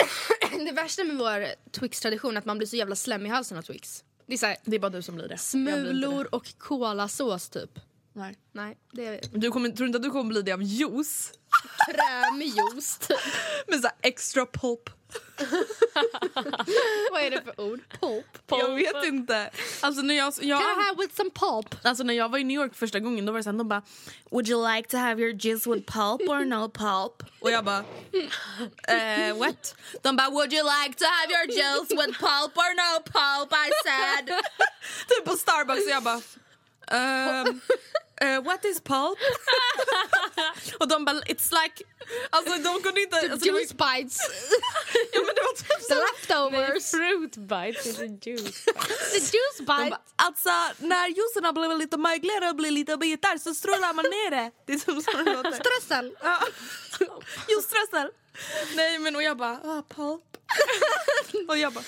Det värsta med vår Twix-tradition är att man blir så jävla slem i halsen av Twix. Det är så här, Det är bara du som blir det. Jag blir smulor och kolasås typ. Nej. Nej, det är Du kommer, tror inte att du kommer bli det av juice? krämig juice typ. Med så extra pulp. Vad är det för ord? Pulp. Jag vet inte. Alltså när jag, jag, Can I have with some pulp? alltså när jag var i New York första gången då var det så här, de bara Would you like to have your jizz with pulp or no pulp? Och jag bara eh, what? De bara Would you like to have your jizz with pulp or no pulp? I said. typ på Starbucks och jag bara ehm, eh, what is pulp? och de bara it's like Alltså de kunde inte... Alltså, det var, Juice bites. ja, men det var typ The så, leftovers. Fruit bites is a juice. The juice de bite. bara, alltså när juicen blir lite mögligare och blir lite bitar så strålar man ner det. Det är som så det låter. Strössel. Ja. Juiceströssel. Nej men och jag bara, ah, pulp. och jag bara...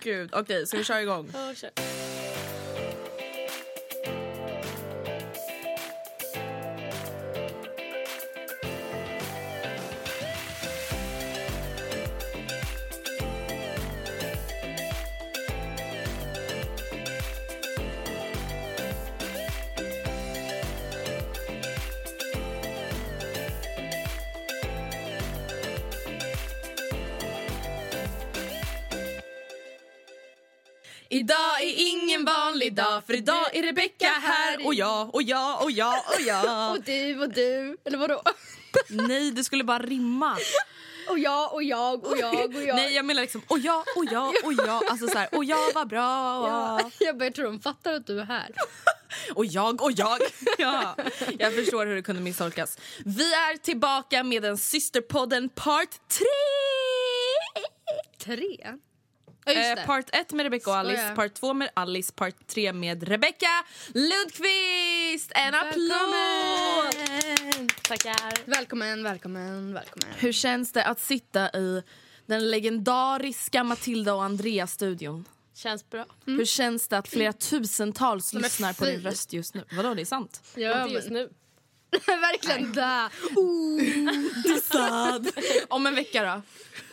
Gud, okej ska vi köra igång? Oh, shit. Idag är ingen vanlig dag för idag är Rebecca här och jag och jag och jag och jag. Och du och du. Eller vadå? Nej det skulle bara rimma. Och jag och jag och jag och jag. Nej jag menar liksom och jag och jag och jag. Alltså så här, och jag var bra. Ja, jag bara, jag tror de fattar att du är här. Och jag och jag. Ja, jag förstår hur det kunde misstolkas. Vi är tillbaka med den systerpodden part 3! Tre? Eh, part 1 med Rebecca och Alice, part 2 med Alice, part 3 med Rebecca Lundqvist! En applåd! Tackar. Välkommen, välkommen, välkommen. Hur känns det att sitta i den legendariska Matilda och Andrea-studion? Känns bra. Hur känns det att flera tusentals lyssnar på din Mm. röst just nu? Vadå, det är sant? Ja, Inte just nu. Verkligen där. Om en vecka då?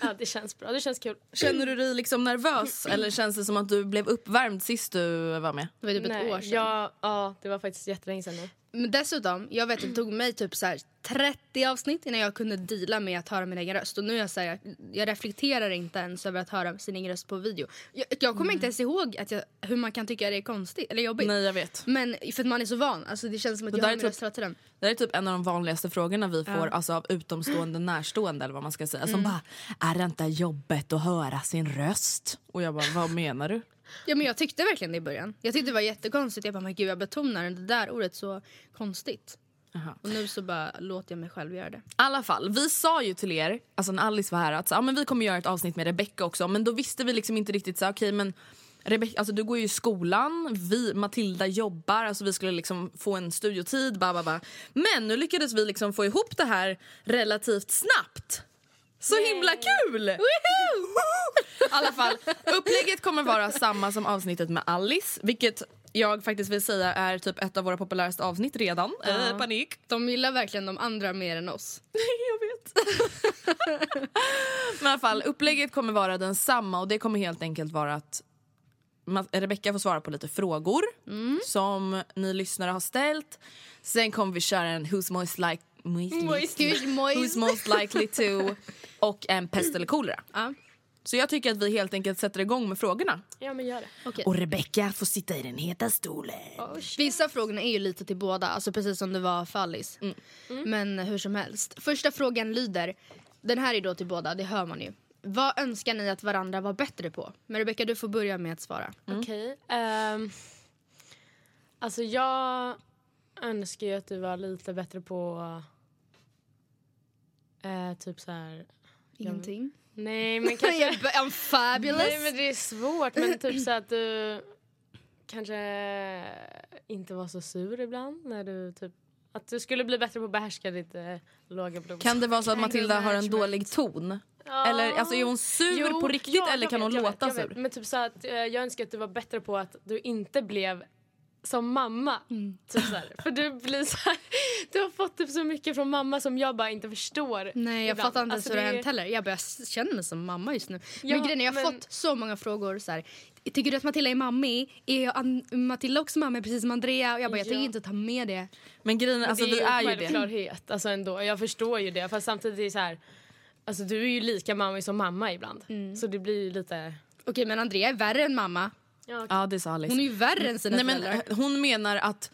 Ja, det känns bra. Det känns kul. Känner du dig liksom nervös eller känns det som att du blev uppvärmd sist du var med? Det var typ ett Nej, år sedan. Ja, ja, det var faktiskt jättelänge sedan nu. Men dessutom, jag vet att det tog mig typ så här 30 avsnitt innan jag kunde deala med att höra min egen röst. Och nu är jag så här, jag reflekterar inte ens över att höra sin egen röst på video. Jag, jag kommer inte ens ihåg att jag, hur man kan tycka det är konstigt eller jobbigt. Nej jag vet. Men för att man är så van. Alltså det känns som att Det jag är min typ- röst hela tiden. Det är typ en av de vanligaste frågorna vi får alltså, av utomstående närstående eller vad man ska säga. Som bara, är det inte jobbet att höra sin röst? Och jag bara, vad menar du? Ja, men jag tyckte verkligen det i början. Jag tyckte det var jättekonstigt. Jag bara, men gud jag betonar det där ordet så konstigt. Jaha. Och nu så bara låter jag mig själv göra det. I alla fall, vi sa ju till er, alltså när Alice var här, att så, ja, men vi kommer göra ett avsnitt med Rebecca också. Men då visste vi liksom inte riktigt så okej men Rebecca, alltså du går ju i skolan, vi, Matilda jobbar, alltså vi skulle liksom få en studiotid. Ba, ba, ba. Men nu lyckades vi liksom få ihop det här relativt snabbt. Så himla kul! I alla fall, upplägget kommer vara samma som avsnittet med Alice, vilket jag faktiskt vill säga är typ ett av våra populäraste avsnitt redan. Eh, panik. De gillar verkligen de andra mer än oss. Jag vet. Men i alla fall, upplägget kommer vara densamma och det kommer helt enkelt vara att Rebecca får svara på lite frågor som ni lyssnare har ställt. Sen kommer vi köra en Who's most, like, Who's most- likely to och en pest eller kolera. Ja. Så jag tycker att vi helt enkelt sätter igång med frågorna. Ja, men gör det. Okej. Och Rebecca får sitta i den heta stolen. Vissa av frågorna är ju lite till båda, alltså precis som det var för Alice. Men hur som helst. Första frågan lyder, den här är då till båda, det hör man ju. Vad önskar ni att varandra var bättre på? Men Rebecca, du får börja med att svara. Okej. ehm, alltså jag önskar ju att du var lite bättre på eh, typ så här... Ingenting. Nej men kanske... I'm fabulous! Nej men det är svårt men typ så att du kanske inte var så sur ibland när du typ att du skulle bli bättre på att behärska ditt eh, låga blodsocker. Kan det vara så att Matilda har en dålig ton? Ja. Eller alltså, är hon sur Jo, på riktigt ja, eller jag kan vet, hon jag låta vet, jag sur? Men typ så att eh, jag önskar att du var bättre på att du inte blev som mamma. Mm. Typ så här. För du blir så här, du har fått typ så mycket från mamma som jag bara inte förstår. Nej jag ibland. fattar inte ens Alltså, hur det har hänt heller. Jag bara, jag känner mig som mamma just nu. Ja, men grejen är, jag har men- fått så många frågor så här. Tycker du att Matilda är mammi? Är jag Matilda också mamma precis som Andrea? Och jag bara, jag Ja. tänker inte ta med det. Men grejen är, alltså, det vi är är ju ju en det. självklarhet alltså ändå. Jag förstår ju det. Fast samtidigt är det så här, alltså du är ju lika mamma som mamma ibland. Mm. Så det blir ju lite... Okej men Andrea är värre än mamma. Ja, Ja, det sa Alice. Hon är ju värre än sina Nej, men, föräldrar. eh, hon menar att,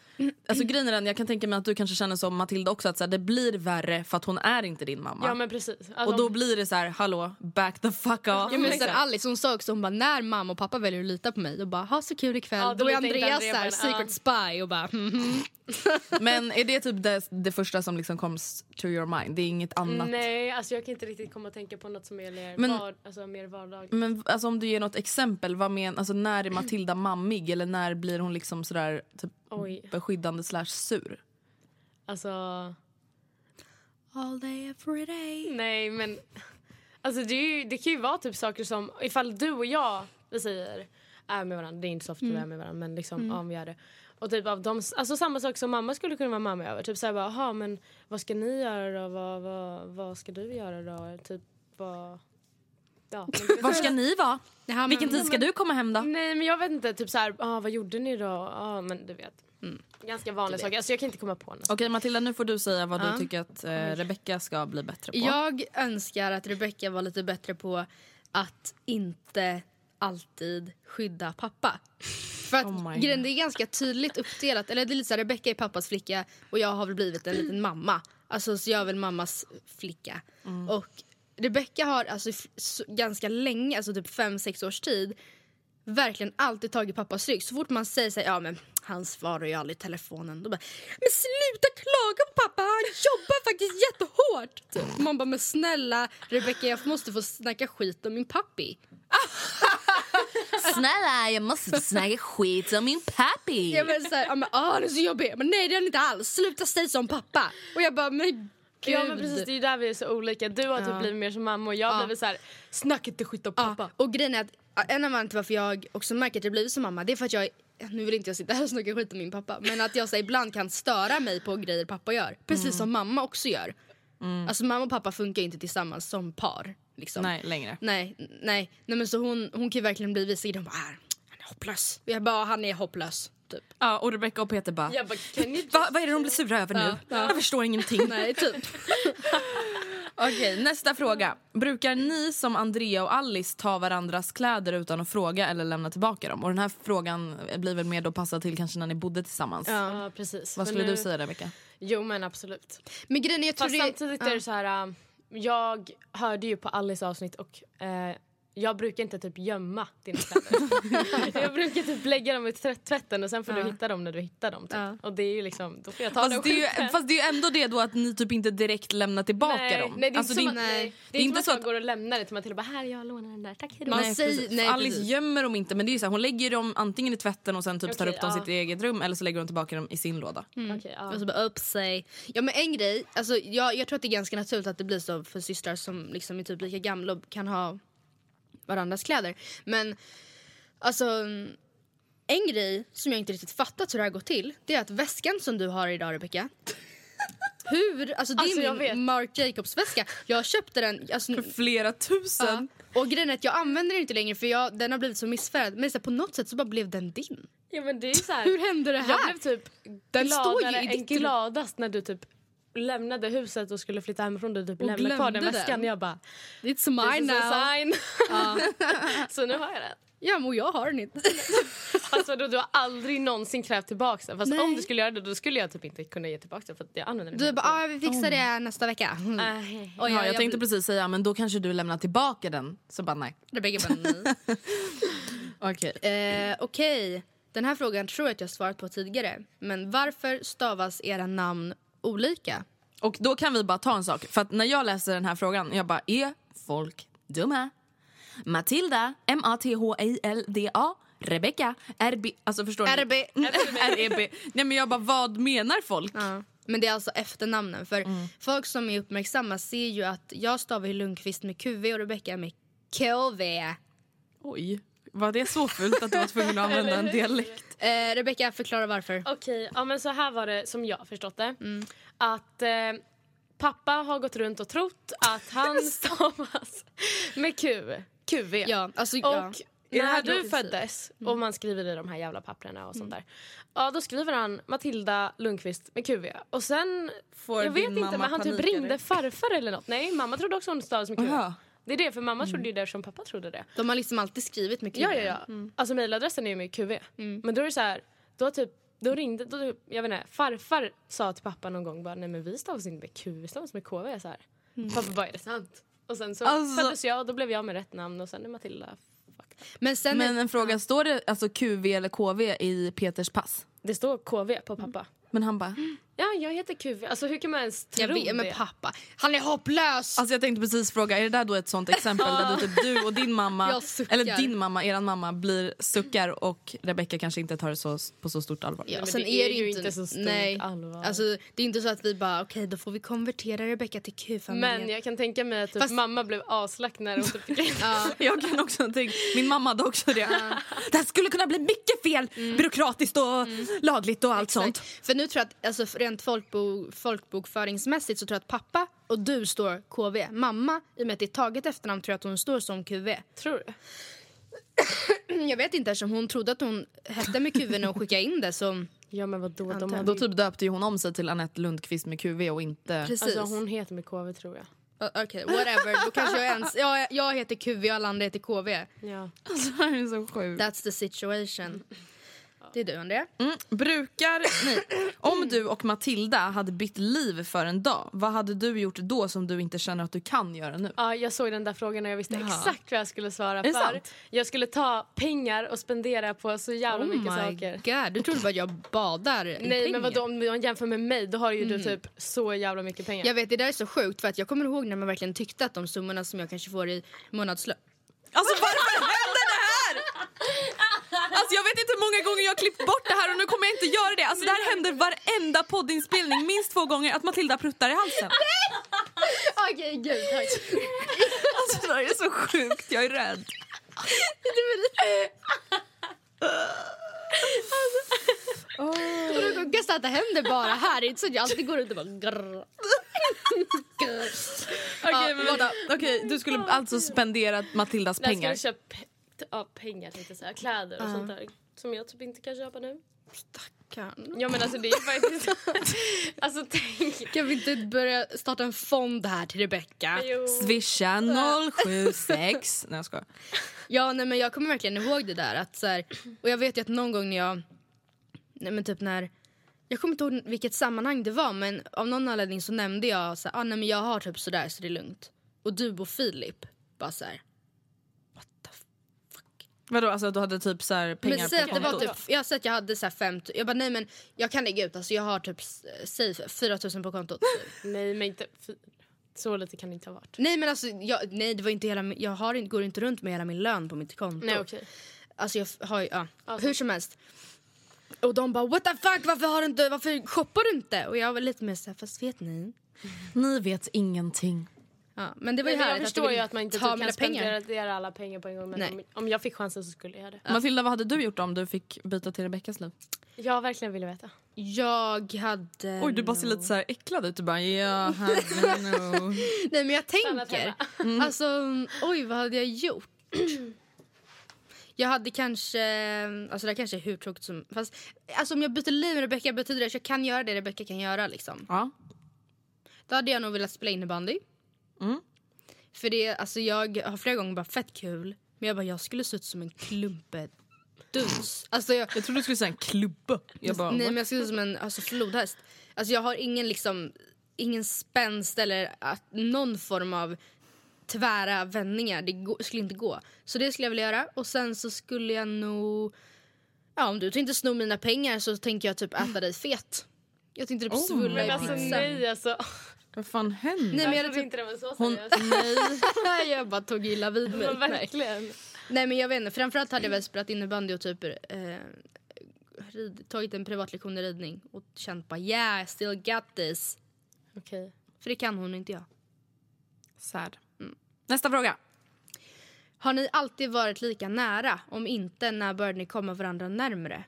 alltså grejen är den, jag kan tänka mig att du kanske känner som Matilda också att så här, det blir värre för att hon är inte din mamma. ja men precis. Alltså, och då blir det så här, hallå, back the fuck off. Ja, men sen Alice hon sa också hon bara, när mamma och pappa väljer att lita på mig då bara ha så kul ikväll. Ja, då då är Andreas här, secret spy och bara mhm. Men är det typ det, det första som liksom comes to your mind? Det är inget annat? Nej, alltså jag kan inte riktigt komma att tänka på något som är mer, Men- var, alltså, mer vardagligt. Men alltså, om du ger något exempel, vad men, alltså, när är Matilda mammig eller när blir hon liksom sådär typ, Oj. beskyddande slash sur? Alltså, All day every day. nej men... Alltså det, är ju, det kan ju vara typ saker som, ifall du och jag, vi säger, är med varandra, det är inte så ofta vi är med varandra men liksom om vi är det. Och typ av dem, alltså samma sak som mamma skulle kunna vara mamma över. Typ såhär bara, "Jaha, men vad ska ni göra då? Vad, vad, vad ska du göra då? Typ vad... Ja, men Var ska ni vara? Ja, men- Vilken tid ska du komma hem då? Nej men jag vet inte, typ såhär, ah, vad gjorde ni då? Ah, men du vet. Ganska vanliga saker, alltså jag kan inte komma på något. Okej Matilda, nu får du säga vad Ja. du tycker att eh, Rebecca ska bli bättre på. Jag önskar att Rebecca var lite bättre på att inte alltid skydda pappa. För att Oh det är ganska tydligt uppdelat. Eller det är lite så här, Rebecca är pappas flicka och jag har väl blivit en liten mamma. Alltså så jag är väl mammas flicka. Och Rebecca har alltså så, ganska länge, alltså typ fem sex års tid verkligen alltid tagit pappas rygg. Så fort man säger så här, ja men han svarar ju aldrig i telefonen. Då bara, men sluta klaga på pappa, han jobbar faktiskt jättehårt. Typ. Man bara, men snälla Rebecca jag måste få snacka skit om min pappi. Snälla, jag måste få snacka skit om min pappi. Jag bara så här, ja, men, ah, han är så jobbig. Men nej det är han inte alls, sluta säga som pappa. Och jag bara, men gud. Ja men precis, det är ju där vi är så olika. Du har typ Ja. blivit mer som mamma och jag Ja. har blivit så här: snacka inte skit om pappa. Ja, och grejen är att ja, en anledning till varför jag också märker att jag blivit som mamma det är för att jag nu vill inte jag sitta här och snacka skit om min pappa men att jag så ibland kan störa mig på grejer pappa gör. Precis som mamma också gör. Alltså mamma och pappa funkar inte tillsammans som par. Liksom. Nej, längre. Nej, nej, nej men så hon, hon kan ju verkligen bli grejer. Hon bara, "Ah, han är hopplös. Jag bara, han är hopplös. Typ. Ja, och Rebecca och Peter bara, Jag bara, ni Va, vad är det de blir sura över nu? Ja, ja. Jag förstår ingenting. Nej, typ. Okej, nästa fråga. Brukar ni som Andrea och Alice ta varandras kläder utan att fråga eller lämna tillbaka dem? Och den här frågan blir väl mer då passad till kanske när ni bodde tillsammans. Ja precis. Vad skulle nu- du säga Rebecca? Jo men absolut. Men grejen är, jag tror Fast det... samtidigt är det så här. äh, jag hörde ju på Alice avsnitt och äh, jag brukar inte typ gömma dina kläder. jag brukar typ lägga dem i tvätt- tvätten och sen får du hitta dem när du hittar dem. Typ. Ja. Och det är ju liksom, då får jag ta Fast den det, är ju, fast det är ju ändå det då att ni typ inte direkt lämnar tillbaka nej, dem. Nej, det är Alltså, inte som att, det är- nej, det är inte som att jag går och lämnar det till Matilda och bara här jag lånar den där, tack hejdå. Man Nej, säger- nej, Alice precis. gömmer dem inte men det är ju så här, hon lägger dem antingen i tvätten och sen typ tar Okej, upp dem i ja. sitt eget rum eller så lägger hon tillbaka dem i sin låda. Okej, ja. Och så bara upp sig. Ja men en grej, alltså, jag, jag tror att det är ganska naturligt att det blir så för systrar som liksom är typ lika gamla och kan ha varandras kläder. Men alltså en grej som jag inte riktigt fattat hur det här går till det är att väskan som du har idag Rebecca hur, alltså det Alltså, är min. Marc Jacobs väska. Jag köpte den, alltså, För flera tusen. ja. och grejen är att jag använder den inte längre för jag, den har blivit så missfärgad. Men så här, på något sätt så bara blev den din. ja men det är så här. Hur hände det här? Jag blev typ Den står ju gladare i än gladast när du typ lämnade huset och skulle flytta hemifrån. Du typ Och lämnade kvar den väskan. den. Jag bara, It's mine now. sign. Ja. så nu har jag den. ja men jag har den inte. Fast vadå, du har aldrig någonsin krävt tillbaka den. Fast Nej. om du skulle göra det då skulle jag typ inte kunna ge tillbaka den för att jag använder den Du bara, ah, vi fixar det nästa vecka. Mm. tiden. Nej. Och Ja, jag tänkte blir- precis säga men då kanske du lämnar tillbaka den. Så bara nej. Bara, nej. Okej. eh, Okej, den här frågan tror jag att jag svarat på tidigare. Men varför stavas era namn olika? Och då kan vi bara ta en sak. För när jag läser den här frågan, jag bara är folk dumma? Matilda, M-A-T-H-I-L-D-A, Rebecca, RB, alltså förstår RB. ni? REB. Nej men jag bara vad menar folk? Ja. Men det är alltså efternamnen. För folk som är uppmärksamma ser ju att jag stavar Lundqvist med QV och Rebecca med KV. Oj, var det så fult att du var tvungen att använda en dialekt? Eh, Rebecca, förklara varför. Okej, ja, men så här var det som jag förstått det. Mm. Att eh, pappa har gått runt och trott att han stavas med Q. QV. Ja, alltså, Och ja. när du då- föddes Mm. och man skriver i de här jävla papperna och sånt där. Ja, då skriver han Matilda Lundqvist med QV. Och sen, Får jag vet inte, men han typ ringde farfar eller något. Nej, mamma trodde också hon stavades med QV. Jaha. Det är det, för mamma trodde ju det eftersom pappa trodde det. De har liksom alltid skrivit med QV. Ja, ja, ja. Alltså mejladressen är ju med QV. Men då är det så här, då typ, då ringde, då, typ- jag vet inte, farfar sa till pappa någon gång bara nej men vi stavas inte med Q, vi stavas med KV. Jag Så här. Pappa bara är det sant? Och sen så Alltså- föddes jag och då blev jag med rätt namn och sen är Matilda fucked up. Men sen Men en fråga, står det alltså QV eller KV i Peters pass? Det står KV på pappa. Men han bara... Ja, jag heter QV. Alltså hur kan man ens tro jag vet, men det? pappa, han är hopplös! Alltså jag tänkte precis fråga, är det där då ett sånt exempel där du, typ, du och din mamma, eller din mamma, eran mamma blir suckar och Rebecca kanske inte tar det så, på så stort allvar? Ja, men sen det är är det ju inte, inte så stort nej. allvar. Alltså, det är inte så att vi bara, okej då får vi konvertera Rebecca till Q-familjen. Men jag kan tänka mig att typ Fast- mamma blev aslack när hon typ fick ja. Jag kan också tänka, min mamma hade också det. Det här skulle kunna bli mycket fel, byråkratiskt och lagligt och allt sånt. För nu tror jag att alltså, rent folkbo, folkbokföringsmässigt så tror jag att pappa och du står KV. Mamma, i och med att det är taget efternamn, tror jag att hon står som QV. Tror du? Jag vet inte eftersom hon trodde att hon hette med QV när hon skickade in det så... Ja men vadå? De hade Då typ döpte ju hon om sig till Anette Lundqvist med QV och inte... Precis. Alltså hon heter med KV tror jag. Uh, Okej, whatever. Då kanske jag ens... Ja, jag heter QV och alla andra heter KV. Ja. Alltså, det är så sjukt. That's the situation. Det är du, Andrea. Mm. Brukar, nej. Om du och Matilda hade bytt liv för en dag, vad hade du gjort då som du inte känner att du kan göra nu? Ja, jag såg den där frågan och jag visste Jaha. exakt vad jag skulle svara för. sant? Jag skulle ta pengar och spendera på så jävla Oh mycket my saker. god, du trodde bara att jag badar i Nej pengar. men vadå om man jämför med mig då har ju du typ så jävla mycket pengar. Jag vet, det där är så sjukt för att jag kommer ihåg när man verkligen tyckte att de summorna som jag kanske får i månadslön Alltså varför? Alltså jag vet inte hur många gånger jag har klippt bort det här och nu kommer jag inte göra det. Alltså det här händer varenda poddinspelning minst två gånger att Matilda pruttar i halsen. Okej, gud tack. Alltså det här är så sjukt, jag är rädd. Och det sjukaste är att det händer bara här, det är inte så att jag alltid går ut och bara grrr. Okej men vänta, okej du skulle alltså spendera Matildas Jag pengar. skulle köpa pe- ja, pengar tänkte jag säga, kläder och sånt där. Som jag typ inte kan köpa nu. Kan. Ja men alltså det är faktiskt... alltså tänk. Kan vi inte börja starta en fond här till Rebecca? Swisha 076... Nej jag skojar. Ja, nej, men jag kommer verkligen ihåg det där. Att, så här, och jag vet ju att någon gång när jag... Nej, men typ när... Jag kommer inte ihåg vilket sammanhang det var men av någon anledning så nämnde jag så här, ah, nej, men jag har typ sådär så det är lugnt. Och du och Filip bara så här. Vadå, alltså du hade typ så här pengar Men på det var kontot? typ, jag säger att jag hade så här fem, jag bara nej men jag kan lägga ut, alltså jag har typ, säg 4 000 på kontot. Nej men inte... Så lite kan det inte ha varit. nej men alltså, jag, nej det var inte hela, jag har, inte- går inte runt med hela min lön på mitt konto. Nej okej. Alltså jag har ju, ja, Alltså. hur som helst. Och de bara what the fuck varför har du inte, varför shoppar du inte? Och jag var lite mer såhär, fast vet ni? Ni vet ingenting. Ja, men det var ju Nej, men jag förstår ju att man inte typ kan spendera alla pengar på en gång. Men Nej. om, om jag fick chansen så skulle jag göra det. Matilda, vad hade du gjort om du fick byta till Rebeckas liv? Jag verkligen ville veta. Jag hade... Oj, du bara ser lite så här äcklad ut. Du bara, ja, hade nog. Nej men jag tänker, hemma. alltså oj vad hade jag gjort? Jag hade kanske, alltså det här kanske är hur tråkigt som, fast alltså om jag byter liv med Rebecca betyder det att jag kan göra det Rebecca kan göra liksom. Ja. Då hade jag nog velat spela innebandy. Mm. För det, alltså jag har flera gånger bara fett kul, men jag bara jag skulle se ut som en klumpe duns. Alltså jag, Jag trodde du skulle säga en klubba. Jag bara, nej men jag ser ut som en alltså, flodhäst. Alltså jag har ingen liksom, ingen spänst eller att, någon form av tvära vändningar. Det gå, skulle inte gå. Så det skulle jag vilja göra. Och sen så skulle jag nog... Ja, om du tänkte sno mina pengar så tänker jag typ äta dig fet. Jag tänkte typ Oh, svulla Men i alltså pizza. nej alltså. Vad fan händer? Nej, men jag jag, trodde typ, inte det var så Hon, seriöst. nej. jag bara tog illa vid mig. Verkligen. Nej men jag vet inte, framförallt hade jag väl spelat innebandy och typ eh, rid, tagit en privatlektion i ridning och känt bara yeah I still got this. Okej. För det kan hon inte jag. Sad. Nästa fråga. Har ni alltid varit lika nära? Om inte, när började ni komma varandra närmre?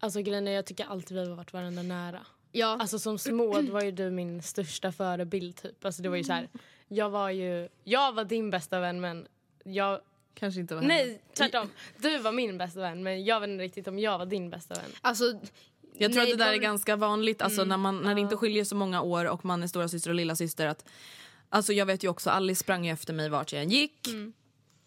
Alltså grejen är jag tycker alltid vi har varit varandra nära. Ja, Alltså som små var ju du min största förebild typ. Alltså det var ju så här. Jag var ju, jag var din bästa vän men jag, Kanske inte var henne. nej tvärtom. Du var min bästa vän men jag vet inte riktigt om jag var din bästa vän. alltså... Jag tror nej, att det där var- är ganska vanligt alltså, när, man, när det inte skiljer så många år och man är stora syster och lilla syster att Alltså jag vet ju också, Alice sprang ju efter mig vart jag än gick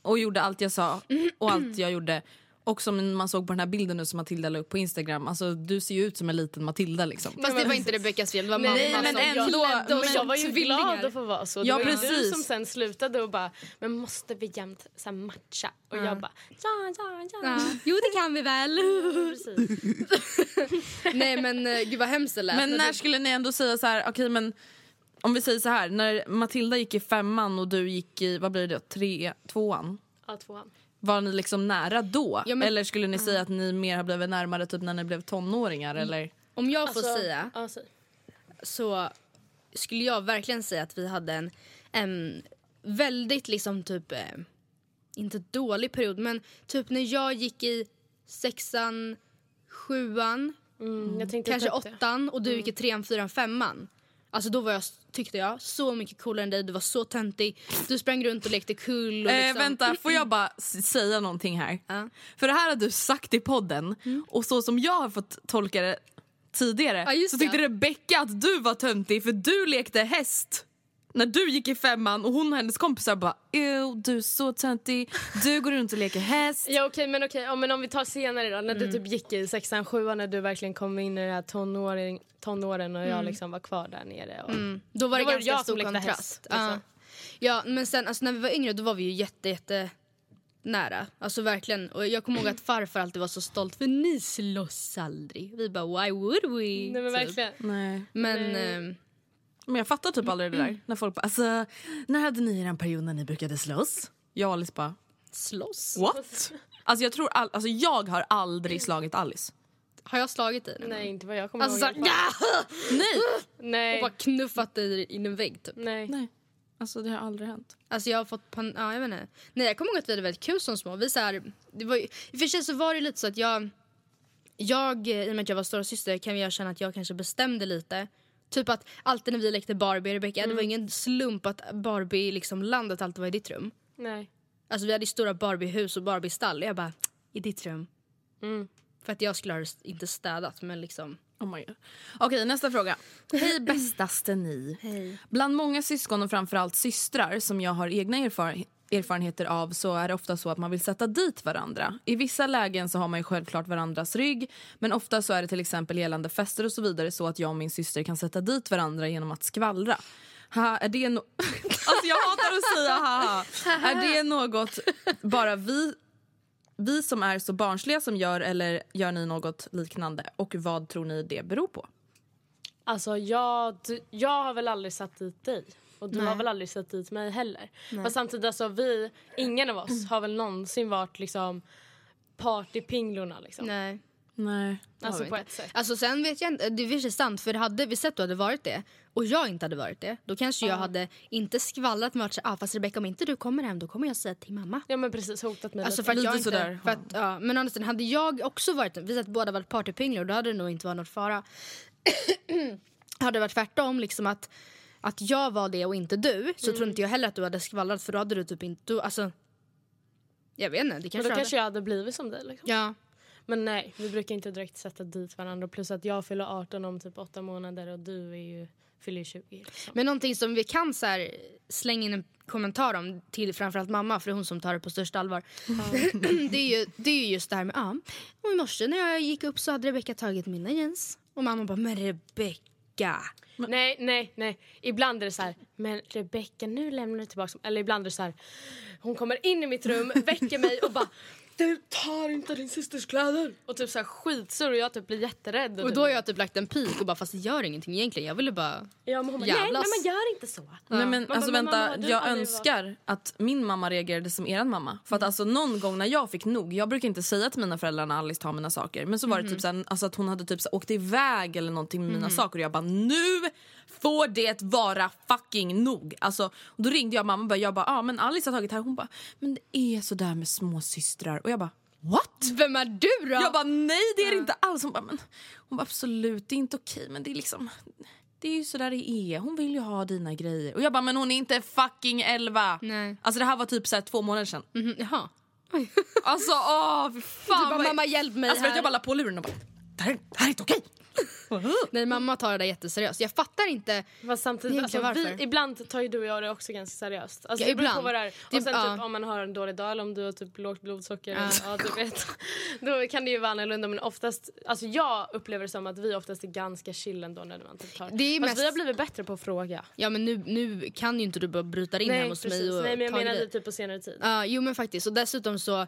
och gjorde allt jag sa och allt jag gjorde. Och som man såg på den här bilden nu som Matilda la upp på Instagram, alltså du ser ju ut som en liten Matilda liksom. Fast det var inte Rebeckas fel, det var Nej, mamma men som ändå- oss Men jag som var ju tvillingar. glad att få vara så. Det Ja, var ju du precis. som sen slutade och bara, men måste vi jämt så här, matcha? Och jag bara, ja, ja, ja. Ja. Jo det kan vi väl. Precis. Nej men eh, gud vad hemskt det lät. Men när skulle ni ändå säga så här, okej men om vi säger så här, när Matilda gick i femman och du gick i, vad blir det, tre, tvåan? Ja, tvåan. Var ni liksom nära då? Ja, men- eller skulle ni säga att ni mer har blivit närmare typ när ni blev tonåringar? Eller? Om jag får Alltså, säga säg. så skulle jag verkligen säga att vi hade en, en väldigt liksom typ, eh, inte dålig period men typ när jag gick i sexan, sjuan, Mm, kanske åttan och du gick i trean, fyran, femman. Alltså då var jag, tyckte jag, så mycket coolare än dig. Du var så töntig. Du sprang runt och lekte kul. Och Eh, liksom, vänta, får jag bara säga någonting här? Ja. För det här har du sagt i podden och så som jag har fått tolka det tidigare Ja, just så tyckte det. Rebecca att du var töntig för du lekte häst när du gick i femman och hon och hennes kompisar bara Ew, du är så töntig, du går runt och leker häst. Ja okej men okej, ja, men om vi tar senare då när Mm. du typ gick i sexan, sjuan när du verkligen kom in i den här tonåring, tonåren och jag liksom var kvar där nere. Och... Mm. Då var det Då var det ganska jag stor kontrast. häst, ja. liksom. ja, men sen alltså, när vi var yngre då var vi ju jätte, jätte nära. Alltså verkligen. Och jag kommer ihåg att farfar alltid var så stolt för ni slåss aldrig. Vi bara why would we? Nej men Typ. verkligen. Nej. Men Nej. ehm, Men jag fattar typ aldrig det där. När folk bara, alltså, när hade ni er period när ni brukade slåss? Jag och Alice bara, slåss? what? Alltså jag tror, all, alltså jag har aldrig slagit Alice. Har jag slagit dig? Nej inte vad jag kommer Alltså ihåg. fall. ja! Nej. Nej. Och bara knuffat dig in i en vägg typ. Nej. Nej, alltså det har aldrig hänt. Alltså jag har fått pan- ja, jag vet inte. Nej jag kommer ihåg att vi hade väldigt kul som små. Vi så här, det var ju, I och för sig så var det lite så att jag, jag i och med att jag var stora syster kan jag känna att jag kanske bestämde lite. Typ att alltid när vi lekte Barbie Rebecca, det var ingen slump att Barbie liksom landet alltid var i ditt rum. Nej. Alltså vi hade stora Barbie-hus och Barbie-stall. Jag bara, i ditt rum. Mm. För att jag skulle ha inte städat men liksom. Oh my God. Okej, nästa fråga. Hej bästaste ni. Hej. Bland många syskon och framförallt systrar som jag har egna erfar erfarenheter av så är det ofta så att man vill sätta dit varandra. I vissa lägen så har man ju självklart varandras rygg men ofta så är det till exempel gällande fester och så vidare så att jag och min syster kan sätta dit varandra genom att skvallra. Haha, är det no- alltså jag hatar att säga haha. Är det något bara vi, vi som är så barnsliga som gör eller gör ni något liknande? Och vad tror ni det beror på? Alltså jag, jag har väl aldrig satt dit dig. Och du Nej. har väl aldrig satt dit mig heller. Men samtidigt alltså vi, ingen av oss har väl någonsin varit liksom partypinglorna liksom. Nej. Nej. Alltså på inte. ett sätt. Alltså sen vet jag inte, det är sant för hade vi sett att du hade varit det och jag inte hade varit det då kanske jag hade inte skvallrat med att ah, fast Rebecca om inte du kommer hem då kommer jag säga till mamma. Ja men precis hotat mig Alltså lite. för att Lite jag inte, sådär, för att, ja. Men sidan, hade jag också varit vi att båda varit partypinglor då hade det nog inte varit något fara. hade det varit tvärtom liksom att, att jag var det och inte du så tror inte jag heller att du hade skvallrat för då hade du typ inte, du, alltså jag vet inte, det Men kanske då du kanske jag hade blivit som dig liksom. Ja. Men nej, vi brukar inte direkt sätta dit varandra. Plus att jag fyller 18 om typ 8 månader och du är ju, fyller ju 20. Liksom. Men någonting som vi kan så här, slänga in en kommentar om till framförallt mamma för det är hon som tar det på största allvar. det, är ju, det är ju just det här med ja, och i morse när jag gick upp så hade Rebecca tagit mina jeans. Och mamma bara men Rebecca. Nej, nej, nej. Ibland är det så här, men Rebecca nu lämnar du tillbaka. Eller ibland är det så här, hon kommer in i mitt rum, väcker mig och bara du tar inte din systers kläder. Och typ så här skitsur och jag typ blir jätterädd. Och då har jag typ lagt en pik och bara fast det gör ingenting egentligen. Jag ville bara ja, men hon bara, nej, jävlas. man gör inte så. Nej, men, Man alltså, bara, men vänta, mamma, jag önskar att min mamma reagerade som er mamma. För att alltså, någon gång när jag fick nog, jag brukar inte säga till mina föräldrar när Alice tar mina saker. Men så var det typ såhär, alltså, att hon hade typ såhär, åkt iväg eller någonting med mina saker och jag bara nu får det vara fucking nog. Alltså, och då ringde jag mamma och bara, jag bara, ah, men Alice har tagit här. Hon bara, men det är sådär med små systrar. Och jag bara, what? Vem är du då? Jag bara nej det är det inte alls. Hon bara, men, hon bara absolut det är inte okej men det är liksom det är ju sådär det är. Hon vill ju ha dina grejer. Och jag bara men hon är inte fucking 11. Nej. Alltså det här var typ så två månader sedan. Mhm, jaha. Alltså åh fy fan. Du bara mamma hjälp mig Alltså här. jag bara la på luren och bara det här, det här är inte okej. Nej mamma tar det där jätteseriöst. Jag fattar inte. Fast samtidigt, alltså, varför? vi, ibland tar ju du och jag det också ganska seriöst. Alltså, Ja, det beror på vad det är. Och Det- sen ja. typ, om man har en dålig dag eller om du har typ lågt blodsocker. Eller, ja, du vet. Då kan det ju vara annorlunda men oftast, alltså jag upplever det som att vi oftast är ganska chill ändå när man typ tar. Det är Fast mest- vi har blivit bättre på att fråga. Ja men nu, nu kan ju inte du bara bryta in hem hos mig och Nej men jag menar typ på senare tid. Ja, jo men faktiskt. Och dessutom så...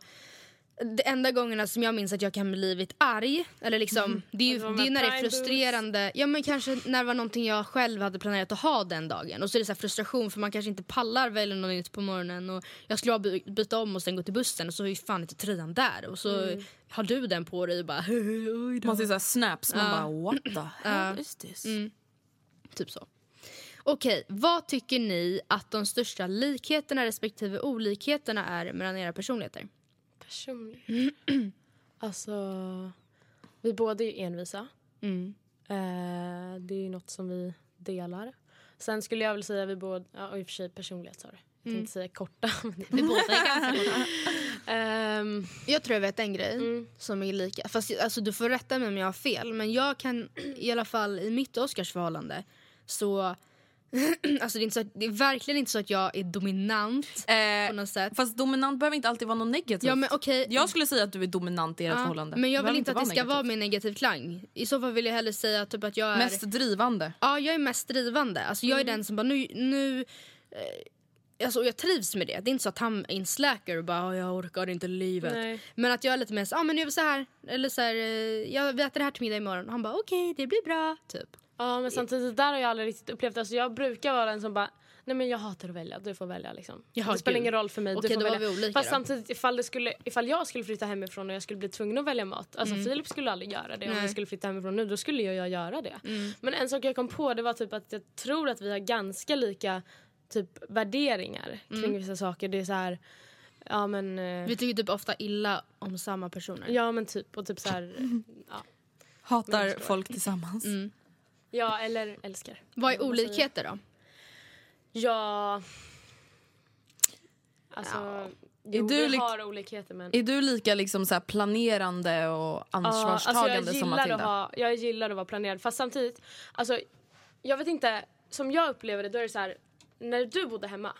Det enda gångerna som jag minns att jag kan bli lite arg, eller liksom, det är ju, Alltså, det är när det är frustrerande. Ja men kanske när det var någonting jag själv hade planerat att ha den dagen. Och så är det så här frustration för man kanske inte pallar välja något nytt på morgonen. Och jag skulle by- byta om och sen gå till bussen och så är ju fan inte tröjan där. Och så Mm. har du den på dig och bara. Man ser såhär snaps man Ja. bara what the hell is this? Typ så. Okej, vad tycker ni att de största likheterna respektive olikheterna är mellan era personligheter? Personligen. alltså, vi båda är ju envisa. Mm. Eh, det är ju något som vi delar. Sen skulle jag väl säga vi båda, ja och i och för sig personlighet sa du. Jag tänkte säga korta. men Vi båda är ganska Ehm, Jag tror jag vet en grej Mm. som är lika. Fast alltså, du får rätta mig om jag har fel. Men jag kan i alla fall i mitt och Oscars förhållande så... alltså det, är inte så att, det är verkligen inte så att jag är dominant Eh, på något sätt. fast dominant behöver inte alltid vara något negativt. Ja, men okej. Jag skulle säga att du är dominant i ert Ja, förhållande. Men jag vill inte att det ska negativt. vara med negativ klang. I så fall vill jag hellre säga typ att jag är... Mest drivande. Ja, jag är mest drivande. Alltså, jag är Mm. den som bara nu... nu eh, alltså, jag trivs med det. Det är inte så att han slacker och bara "Åh, jag orkar inte livet. Nej. Men att jag är lite mer så, ah, men nu vi så här. Eller så här, eh, jag vi äter det här till middag imorgon. Han bara okej, det blir bra. Typ. Ja men samtidigt där har jag aldrig riktigt upplevt Alltså jag brukar vara den som bara Nej men jag hatar att välja, du får välja liksom. Jaha, det spelar gud. ingen roll för mig, Okej, du får då var välja. vi olika Fast då. samtidigt ifall, det skulle, ifall jag skulle flytta hemifrån och jag skulle bli tvungen att välja mat. Alltså Filip skulle aldrig göra det. Om Nej. jag skulle flytta hemifrån nu då skulle jag, jag göra det. Men en sak jag kom på det var typ att jag tror att vi har ganska lika typ värderingar kring vissa saker. Det är så här, ja men... eh, Vi tycker typ ofta illa om samma personer. Ja men typ och typ så här, ja. Hatar folk tillsammans. Ja eller älskar. Vad är olikheter då? Ja... Alltså... Jo, du vi har olikheter men... Är du lika liksom så planerande och Ja, ansvarstagande alltså jag som gillar Matilda? Att ha, jag gillar att vara planerad fast samtidigt, alltså jag vet inte, som jag upplever det då är det så här, när du bodde hemma,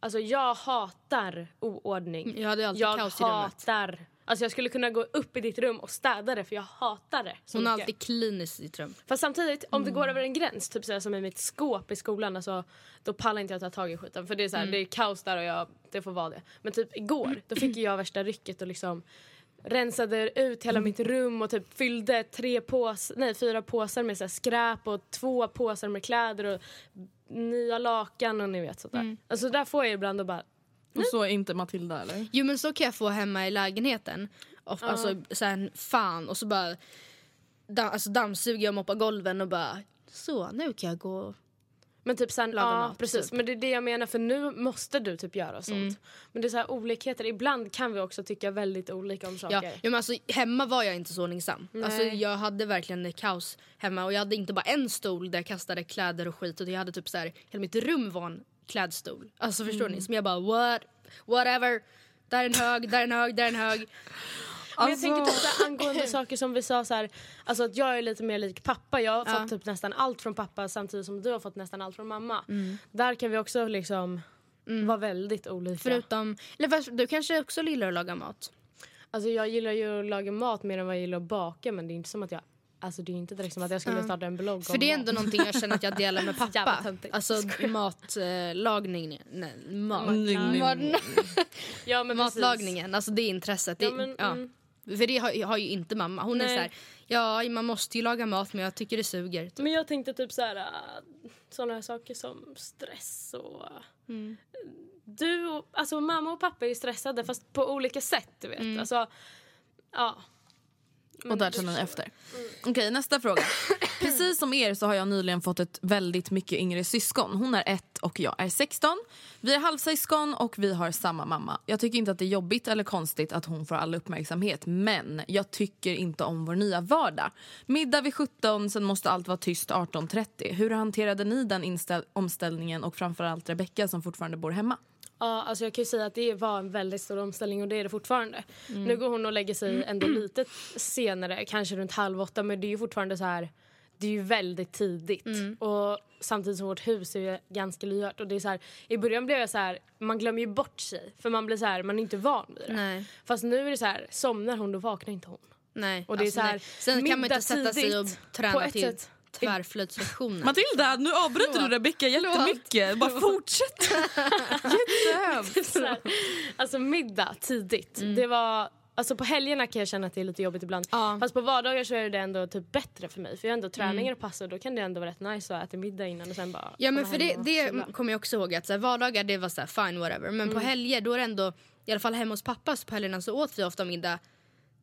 alltså jag hatar oordning. Jag hade alltid jag kaos i rummet. hatar Alltså jag skulle kunna gå upp i ditt rum och städa det för jag hatar det så Hon har alltid clean i sitt rum. Fast samtidigt, om det går över en gräns, typ såhär, som i mitt skåp i skolan, alltså, då pallar inte jag ta tag i skiten. För det är, såhär, det är kaos där och jag, det får vara det. Men typ igår, då fick jag värsta rycket och liksom rensade ut hela mitt rum och typ fyllde tre pås, nej, fyra påsar med såhär, skräp och två påsar med kläder och nya lakan och ni vet sånt där. Alltså där får jag ibland och bara, Och så är inte Matilda eller? Jo men så kan jag få hemma i lägenheten. Och, Alltså sen fan och så bara da, alltså, dammsuger jag och moppar golven och bara så nu kan jag gå. Men typ sen, Laga ja mat, precis. typ. Mm. Men det är det jag menar för nu måste du typ göra sånt. Men det är så här olikheter. Ibland kan vi också tycka väldigt olika om saker. Ja, ja, men alltså, hemma var jag inte så ordningsam. Alltså, jag hade verkligen kaos hemma och jag hade inte bara en stol där jag kastade kläder och skit utan jag hade typ så här, hela mitt rum var en klädstol. Alltså förstår ni? Som jag bara what, whatever. Där är en hög, där är en hög, där är en hög. Men jag tänker typ så angående saker som vi sa så här, alltså att jag är lite mer lik pappa. Jag har fått typ nästan allt från pappa samtidigt som du har fått nästan allt från mamma. Där kan vi också liksom vara väldigt olika. Förutom, eller fast, du kanske också gillar att laga mat? Alltså jag gillar ju att laga mat mer än vad jag gillar att baka men det är inte som att jag Alltså det är inte direkt som att jag skulle starta en blogg För om det är mat. ändå någonting jag känner att jag delar med pappa. Alltså matlagning. Nej, mat. Mat- ja, men. Matlagningen, alltså det intresset. Det, Ja, ja, men, mm. För det har, har ju inte mamma. Hon är Nej. så här, ja man måste ju laga mat men jag tycker det suger. Men jag tänkte typ så här, sådana här saker som stress och... Mm. Du och, alltså mamma och pappa är ju stressade fast på olika sätt du vet. Mm. Alltså, ja. Och ni efter. Okej, nästa fråga. Precis som er så har jag nyligen fått ett väldigt mycket yngre syskon. Hon är ett och jag är 16. Vi är halvsyskon och vi har samma mamma. Jag tycker inte att det är jobbigt eller konstigt att hon får all uppmärksamhet. Men jag tycker inte om vår nya vardag. Middag vid 17, sen måste allt vara tyst 18.30. Hur hanterade ni den omställningen och framförallt Rebecca som fortfarande bor hemma? Ja, alltså jag kan ju säga att det var en väldigt stor omställning och det är det fortfarande. Nu går hon och lägger sig ändå lite senare, kanske runt halv åtta men det är ju fortfarande så här det är ju väldigt tidigt. Och samtidigt som vårt hus är ganska lyhört. Och det är så här, I början blev jag så här, man glömmer ju bort sig. För man blir så här, man är inte van vid det. Nej. Fast nu är det så här, somnar hon då vaknar inte hon. Nej. Och det är alltså, så här. Sen kan man inte sätta sig och träna ett till sätt. Mm. tvärflöjtslektioner. Matilda, nu avbryter du Rebecca jättemycket. Bara fortsätt. Jättehemskt. Alltså middag tidigt. Det var, alltså på helgerna kan jag känna att det är lite jobbigt ibland. Ja. Fast på vardagar så är det ändå typ bättre för mig. För jag har ändå träningar och pass och då kan det ändå vara rätt nice att äta middag innan och sen bara Ja men för det, det kommer jag också ihåg att så här, vardagar det var så här, fine whatever. Men på helger då är det ändå, i alla fall hemma hos pappa så på helgerna så åt vi ofta middag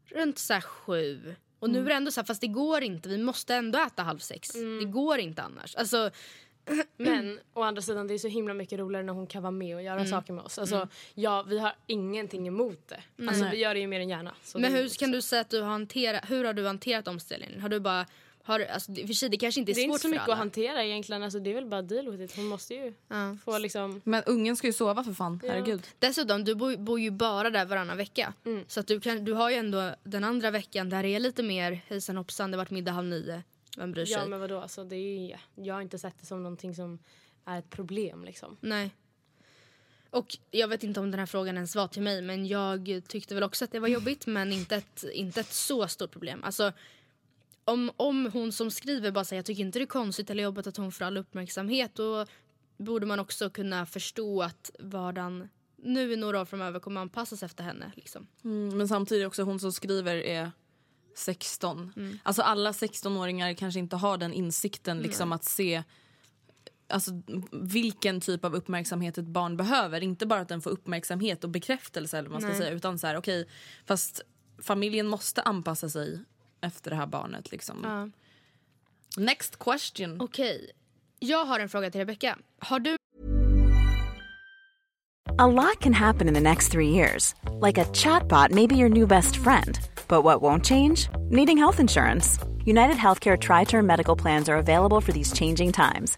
runt så här, sju. Och nu är det ändå så här, fast det går inte, vi måste ändå äta halv sex. Det går inte annars. Alltså, Men å andra sidan det är så himla mycket roligare när hon kan vara med och göra Mm. saker med oss. Alltså, ja, vi har ingenting emot det. Alltså, vi gör det ju mer än gärna. Men hur kan du säga att du har hanterat, hur har du hanterat omställningen? Har du bara, har, alltså, för sig det kanske inte är Det är svårt inte så mycket alla. att hantera egentligen. Alltså, det är väl bara deal with it. Hon måste ju Ja. få liksom... Men ungen ska ju sova för fan. Herregud. Dessutom, du bor, bor ju bara där varannan vecka. Mm. Så att du, kan, du har ju ändå den andra veckan där det är lite mer hejsan hoppsan, det har varit middag halv nio. Vem bryr sig? Ja men vadå, alltså, det är, jag har inte sett det som någonting som är ett problem liksom. Nej. Och jag vet inte om den här frågan ens var till mig men jag tyckte väl också att det var jobbigt men inte ett, inte ett så stort problem. Alltså om, om hon som skriver bara säger jag tycker inte det är konstigt eller jobbigt att hon får all uppmärksamhet då borde man också kunna förstå att vardagen nu i några år framöver kommer anpassas efter henne. Liksom. Mm, men samtidigt också hon som skriver är 16. Mm. Alltså alla 16-åringar kanske inte har den insikten liksom att se alltså, vilken typ av uppmärksamhet ett barn behöver. Inte bara att den får uppmärksamhet och bekräftelse eller man ska Nej. säga utan så här okej fast familjen måste anpassa sig efter det här barnet liksom. Ja. Next question. Okej, jag har en fråga till Rebecca. Har du A lot can happen in the next three years. Like a chatbot may be your new best friend. But what won't change? Needing health insurance. United Healthcare Tri Term Medical Plans are available for these changing times.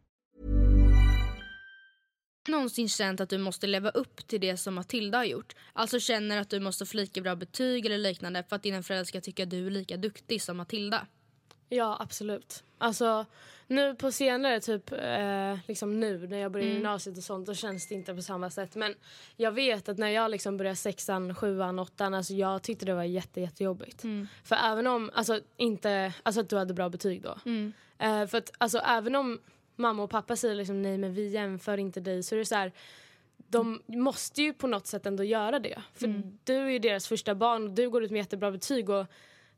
Någonsin känt att du måste leva upp till det som Matilda har gjort? Alltså känner att du måste få lika bra betyg eller liknande för att dina föräldrar ska tycka att du är lika duktig som Matilda? Ja, absolut. Alltså, nu på senare, typ eh, liksom nu när jag börjar Mm. gymnasiet och sånt, då känns det inte på samma sätt. Men jag vet att när jag liksom började sexan, sjuan, åttan, alltså jag tyckte det var jätte, jättejobbigt. Mm. För även om, alltså inte, alltså att du hade bra betyg då. Mm. Eh, för att alltså även om mamma och pappa säger liksom nej men vi jämför inte dig så är det så här de måste ju på något sätt ändå göra det. För Mm. du är ju deras första barn och du går ut med jättebra betyg och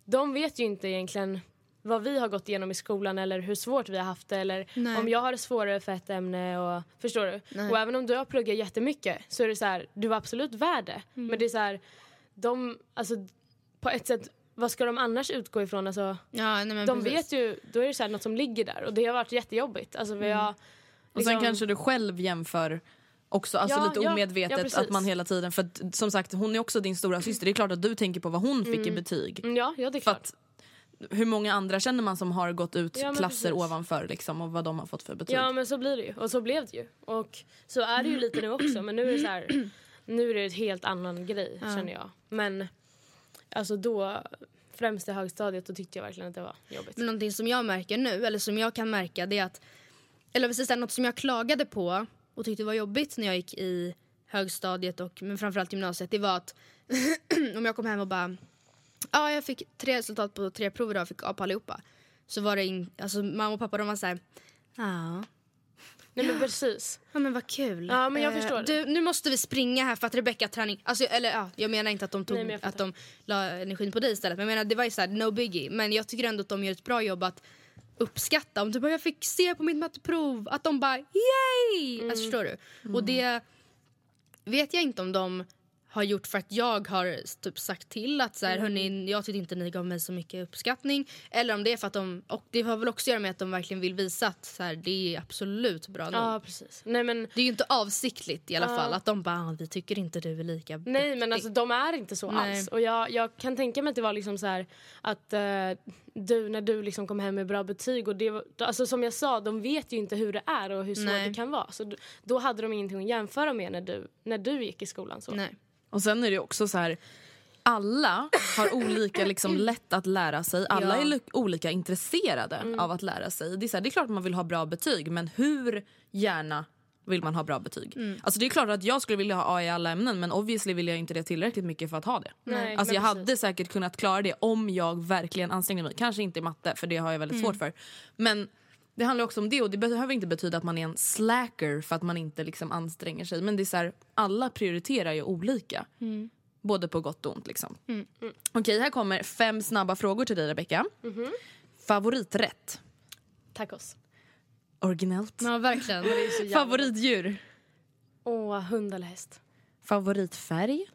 de vet ju inte egentligen vad vi har gått igenom i skolan eller hur svårt vi har haft det eller Nej. om jag har det svårare för ett ämne och förstår du? Nej. Och även om du har pluggat jättemycket så är det så här, du var absolut värd det. Mm. Men det är så här, de, alltså på ett sätt, vad ska de annars utgå ifrån? Alltså, Ja, nej, de precis. vet ju, då är det så här något som ligger där och det har varit jättejobbigt. Alltså vi har, Och sen liksom- kanske du själv jämför också, alltså Ja, lite ja, omedvetet att man hela tiden, för att, som sagt hon är också din stora syster. det är klart att du tänker på vad hon fick i betyg. Mm, Ja, ja det är klart. att, hur många andra känner man som har gått ut klasser precis. ovanför liksom, och vad de har fått för betyg? Ja men så blir det ju och så blev det ju. Och så är det ju lite nu också men nu är det så här, nu är det ett helt annan grej känner jag. Men alltså då, främst i högstadiet, då tyckte jag verkligen att det var jobbigt. Men någonting som jag märker nu, eller som jag kan märka, det är att... Eller precis något som jag klagade på och tyckte var jobbigt när jag gick i högstadiet och men framförallt gymnasiet, det var att om jag kom hem och bara... Ja, jag fick tre resultat på tre prover och fick A på allihopa. Så var det in, alltså mamma och pappa de var så här... Ja, Nej men precis. ja men vad kul. Ja, men jag Eh, förstår. Du, nu måste vi springa här för att Rebecca träning. Alltså, eller ja, jag menar inte att de tog Nej, men att de la energin på dig istället. Men jag menar det var ju så här, no biggie. Men jag tycker ändå att de gör ett bra jobb att uppskatta. Om du bara jag fick se på mitt matteprov att de bara yay! Mm. Alltså förstår du? Och det vet jag inte om de har gjort för att jag har typ sagt till att så här, Mm. hörni, jag tyckte inte ni gav mig så mycket uppskattning. Eller om det är för att de, och det har väl också att göra med att de verkligen vill visa att så här, det är absolut bra nog. Ja precis. Nej men, Det är ju inte avsiktligt i alla Ja. fall att de bara "Ah, vi tycker inte du är lika nej duktig." men alltså de är inte så Nej. alls. Och jag, jag kan tänka mig att det var liksom så här att eh, du när du liksom kom hem med bra betyg och det var, alltså som jag sa, de vet ju inte hur det är och hur svårt Nej. det kan vara. Så då hade de ingenting att jämföra med när du, när du gick i skolan. Så. Nej. Och sen är det också så här alla har olika liksom, lätt att lära sig. Alla Ja. Mm. är olika intresserade av att lära sig. Det är, så här, det är klart att man vill ha bra betyg, men hur gärna vill man ha bra betyg? Mm. Alltså, det är klart att jag skulle vilja ha A i alla ämnen men obviously vill jag inte det tillräckligt mycket för att ha det. Nej, Alltså, men jag precis. hade säkert kunnat klara det om jag verkligen ansträngde mig. Kanske inte i matte, för det har jag väldigt Mm. svårt för. Men det handlar också om det och det behöver inte betyda att man är en slacker för att man inte liksom anstränger sig. Men det är så här, alla prioriterar ju olika. Mm. Både på gott och ont. Liksom. Okej, här kommer fem snabba frågor till dig, Rebecca. Mhm. Mm. Favoriträtt? Tacos. Originellt. Ja verkligen. Favoritdjur? Åh, hund eller häst. Favoritfärg?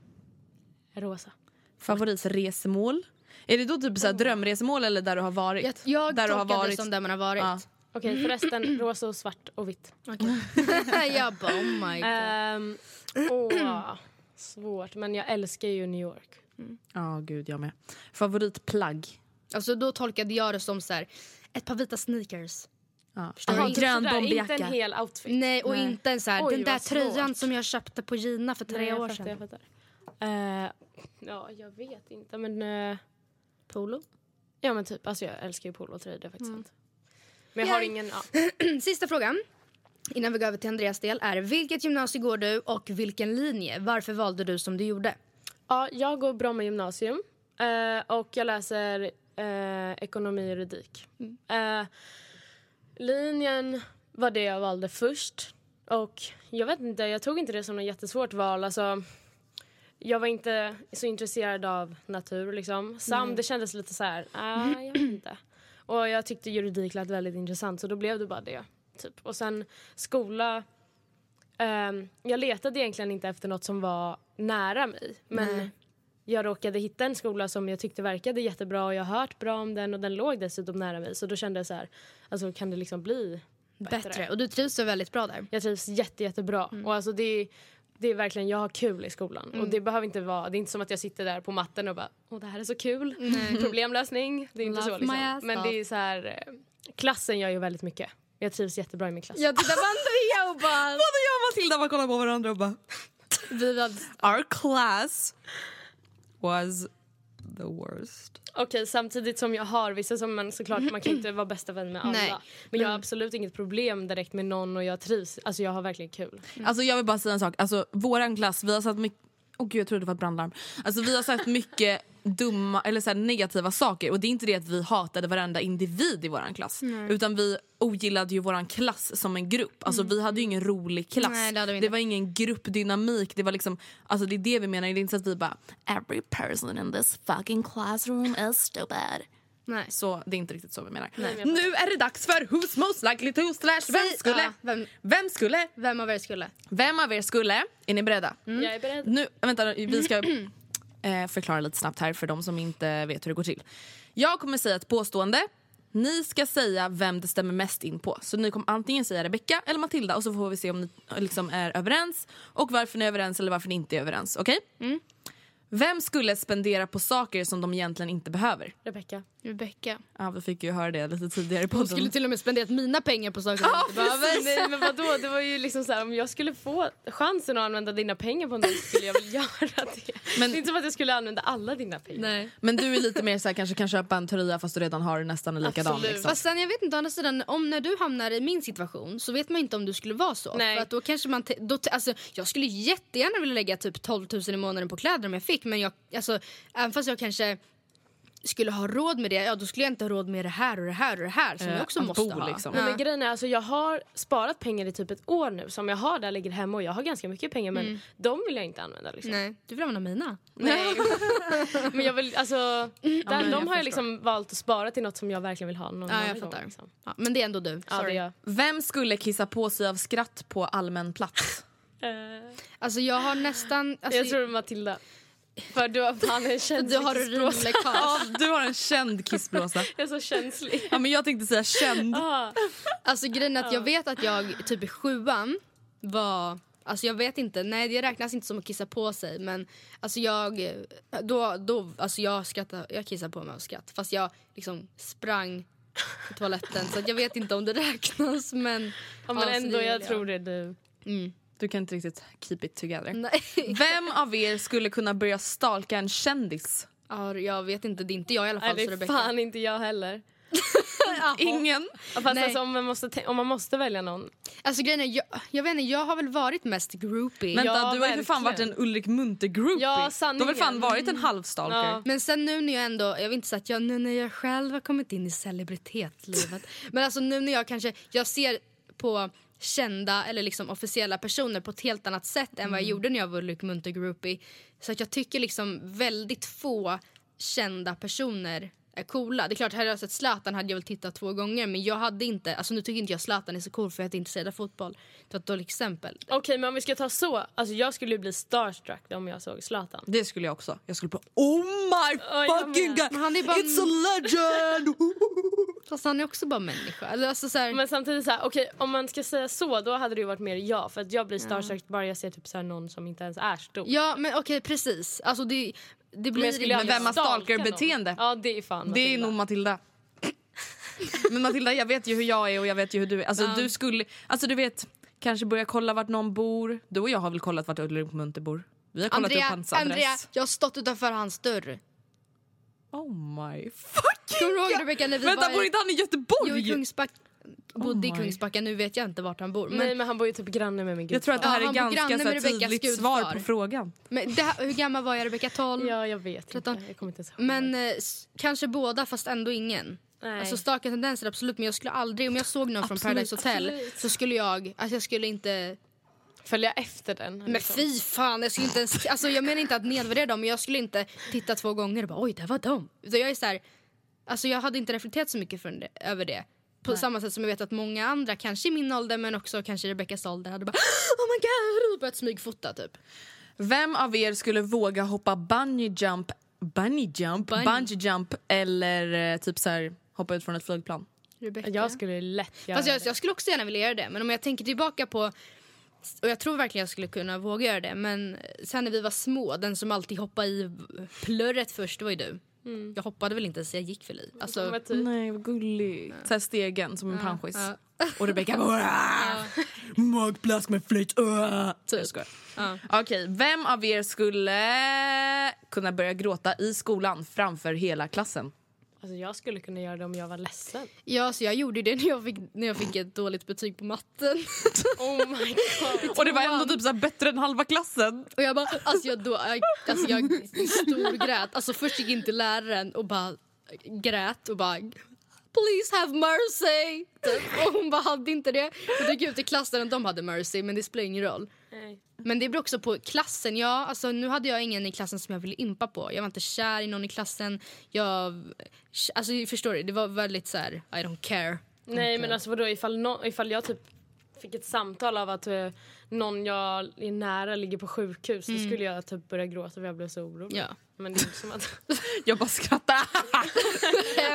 Rosa. Favoritresmål? Är det då typ så här drömresmål eller där du har varit? Jag, jag där tolkade det som där man har varit. Ja. Okej förresten, rosa och svart och vitt. jag bara oh my god. Ehm, åh, svårt. Men jag älskar ju New York. Ja, gud jag med. Favoritplagg? Alltså då tolkade jag det som så här, ett par vita sneakers. Ja. Aha, Inte grön bomberjacka. Inte en hel outfit. Nej och Nej. inte en så här, Oj, den där tröjan som jag köpte på Gina för tre Nej, jag år fattar, Jag sedan. fattar. Eh, ja, jag vet inte. Men, eh, Polo. ja, men typ. Alltså, jag älskar ju polotröjor. Det är faktiskt Mm. sant. Men jag har ingen... Ja. Sista frågan. innan vi går över till Andreas del är vilket gymnasium går du och vilken linje? Varför valde du som du gjorde? Ja, jag går Bromma gymnasium eh, och jag läser eh, ekonomi och juridik. Eh, linjen var det jag valde först. Och jag vet inte, jag tog inte det som något jättesvårt val. Alltså, jag var inte så intresserad av natur liksom. Sam, det kändes lite så här, ah, jag vet inte. Och jag tyckte juridik lät väldigt intressant så då blev det bara det. Typ. Och sen skola, ehm, jag letade egentligen inte efter något som var nära mig. Men jag råkade hitta en skola som jag tyckte verkade jättebra och jag har hört bra om den och den låg dessutom nära mig. Så då kände jag så här, alltså kan det liksom bli bättre? Bättre. Och du trivs väl väldigt bra där? Jag trivs jätte, jättebra. Och alltså det, det är verkligen, jag har kul i skolan. Mm. Och det behöver inte vara, det är inte som att jag sitter där på matten och bara, åh det här är så kul. Problemlösning. Det är inte Love så liksom. Men det är så här, eh, klassen gör ju väldigt mycket. Jag trivs jättebra i min klass. Jag tittar på Andrea och bara... Både jag och Matilda bara kollar på varandra och bara... Vi. Our class was the worst. Okej, samtidigt som jag har vissa som man såklart, man kan inte vara bästa vän med alla. Nej. Men jag har absolut inget problem direkt med någon och jag trivs. Alltså jag har verkligen kul. Alltså jag vill bara säga en sak, alltså våran klass, vi har satt mycket Åh gud jag trodde det var ett brandlarm. Alltså vi har sagt mycket dumma eller så här negativa saker och det är inte det att vi hatade varenda individ i våran klass. Utan vi ogillade ju våran klass som en grupp. Alltså vi hade ju ingen rolig klass. Nej, det det var ingen gruppdynamik. Det var liksom, alltså det är det vi menar. Det är inte så att vi bara every person in this fucking classroom is stupid. Nej. Så det är inte riktigt så vi menar. men jag nu är det dags för Who's most likely to slash vem skulle? ja, vem- vem skulle? Vem av er skulle? Vem av er skulle? Är ni beredda? Jag är beredd. Nu, vänta, vi ska förklara lite snabbt här för de som inte vet hur det går till. Jag kommer säga ett påstående. Ni ska säga vem det stämmer mest in på. Så ni kommer antingen säga Rebecca eller Matilda och så får vi se om ni liksom är överens och varför ni är överens eller varför ni inte är överens. Okej? Vem skulle spendera på saker som de egentligen inte behöver? Rebecca. Rebecca. Ja, vi fick ju höra det lite tidigare i Hon podden. skulle till och med spenderat mina pengar på saker jag inte behöver. Nej men vadå, det var ju liksom så här, om jag skulle få chansen att använda dina pengar på något skulle jag väl göra det. Men- det är inte som att jag skulle använda alla dina pengar. Nej. Men du är lite mer så här, kanske kan köpa en tröja fast du redan har nästan en likadan. Absolut. Liksom. Fast sen jag vet inte, å andra sidan, om när du hamnar i min situation så vet man inte om du skulle vara så. Nej. För att då kanske man, då, alltså, jag skulle jättegärna vilja lägga typ 12 000 i månaden på kläder om jag fick men jag, alltså, även fast jag kanske skulle ha råd med det, ja då skulle jag inte ha råd med det här och det här och det här som Eh, jag också måste bo, ha. liksom. Nej, Ja. men grejen är, alltså, jag har sparat pengar i typ ett år nu som jag har där ligger hemma och jag har ganska mycket pengar men de vill jag inte använda. Liksom. Nej, du vill använda mina. Nej. men jag vill, alltså, där, men jag de har jag liksom valt att spara till något som jag verkligen vill ha någon Ja, jag gång. fattar. Liksom. Ja, men det är ändå du. Ja, Sorry. är jag. Vem skulle kissa på sig av skratt på allmän plats? Eh, Alltså jag har nästan... Alltså, jag tror Matilda. För du har fan en känslig du har kissblåsa. urinläckage. Ja, du har en känd kissblåsa. Jag är så känslig. Ja, men jag tänkte säga känd. Ah. Alltså grejen är att jag vet att jag typ i sjuan var... Alltså jag vet inte, nej det räknas inte som att kissa på sig men alltså jag, då, då, alltså jag skrattade, jag kissade på mig av skratt fast jag liksom sprang till toaletten så att jag vet inte om det räknas men... Ja, men ja, så ändå, jag vill tror det är du. Du kan inte riktigt keep it together. Nej. Vem av er skulle kunna börja stalka en kändis? Ja, jag vet inte, det är inte jag i alla fall Nej, det är Rebecca. fan inte jag heller. Ingen? Fast Nej. alltså, om, man måste, te- om man måste välja någon. Alltså grejen är, jag, jag vet inte, jag har väl varit mest groupie. Vänta, Ja, du har ju för fan varit en Ulrik Munter-groupie. Ja, du har väl fan varit en halvstalker? Ja. Men sen nu när jag ändå, jag vill inte säga att jag nu när jag själv har kommit in i celebritetslivet. men alltså nu när jag kanske, jag ser på kända eller liksom officiella personer på ett helt annat sätt än vad jag gjorde när jag var Ulrik Munter groupie. Så att jag tycker liksom väldigt få kända personer är coola. Det är klart, hade jag sett Zlatan hade jag väl tittat två gånger men jag hade inte, alltså nu tycker inte jag Zlatan är så cool för jag är inte intresserad av fotboll. Det var ett dåligt exempel. Okej, men om vi ska ta så. Alltså, jag skulle ju bli starstruck om jag såg Zlatan. Det skulle jag också. Jag skulle bara oh my jag fucking god, han är bara- it's a legend! Fast han är också bara människa. Alltså, så här, Men samtidigt så här, okej, om man ska säga så då hade det ju varit mer ja. För att jag blir starstruck bara jag ser typ så här någon som inte ens är stor. Ja men okej precis. Alltså det, det blir Men vem har stalkerbeteende? Ja det är fan Det är nog Matilda. Men Matilda, jag vet ju hur jag är och jag vet ju hur du är. Alltså du skulle, alltså du vet, kanske börja kolla vart någon bor. Du och jag har väl kollat vart Ulrik Munter bor? Vi har kollat Andrea, upp hans adress. Andrea, jag har stått utanför hans dörr. Oh my fucking Kommer du ihåg god. Rebecca när vi Vänta, bor inte han i jo, i Göteborg? Bodde i my. Kungsbacka. Nu vet jag inte vart han bor. Men, Nej men han bor ju typ granne med min Jag gud. tror att det Ja, här är han bor ganska så här, tydligt gudfar. svar på frågan. men det, hur gammal var jag? Rebecka 12? Ja jag vet 13. inte. Jag kommer inte ens ihåg. Men eh, kanske båda fast ändå ingen. Nej. Alltså starka tendenser absolut men jag skulle aldrig, om jag såg någon från Absolut, Paradise Hotel absolut. så skulle jag, alltså jag skulle inte Följa efter den. Men liksom. fy fan, jag skulle inte ens, alltså jag menar inte att nedvärdera dem men jag skulle inte titta två gånger och bara oj, där var de. Utan jag är så här, alltså jag hade inte reflekterat så mycket för över det. På samma sätt som jag vet att många andra, kanske i min ålder men också kanske i Rebeckas ålder, hade bara oh my god och börjat smygfota typ. Vem av er skulle våga hoppa bungee jump, bungee jump, Bungee. bungee jump eller eh, typ så här hoppa ut från ett flygplan? Rebecca. Jag skulle lätt göra Fast jag, det. jag skulle också gärna vilja göra det men om jag tänker tillbaka på och jag tror verkligen jag skulle kunna våga göra det men sen när vi var små, den som alltid hoppade i plurret först var ju du. Jag hoppade väl inte ens, jag gick väl i. Alltså, typ, Nej, vad gulligt. Så här stegen som en panschis. ja. Och Rebecca bara magplask med flyt. Typ. Jag. Ja. Okej, vem av er skulle kunna börja gråta i skolan framför hela klassen? Alltså, jag skulle kunna göra det om jag var ledsen. Ja, så jag gjorde det när jag fick, när jag fick ett dåligt betyg på matten. Oh my god. Och det var ändå typ så här bättre än halva klassen. Och jag bara, alltså jag, då, jag, alltså jag storgrät. Alltså först gick in till läraren och bara grät och bara Please have mercy! Typ. Och hon bara hade inte det. Och gick ut i klassen och de hade mercy men det spelar ingen roll. Nej. Men det beror också på klassen. Ja, alltså, nu hade jag ingen i klassen som jag ville impa på. Jag var inte kär i någon i klassen. Jag, alltså, förstår du? Det var väldigt så här, I don't care. Nej men alltså vadå ifall, no, ifall jag typ fick ett samtal av att eh, någon jag är nära ligger på sjukhus då skulle jag typ börja gråta för jag blev så orolig. Ja. Men det är inte som att... Jag bara skrattar.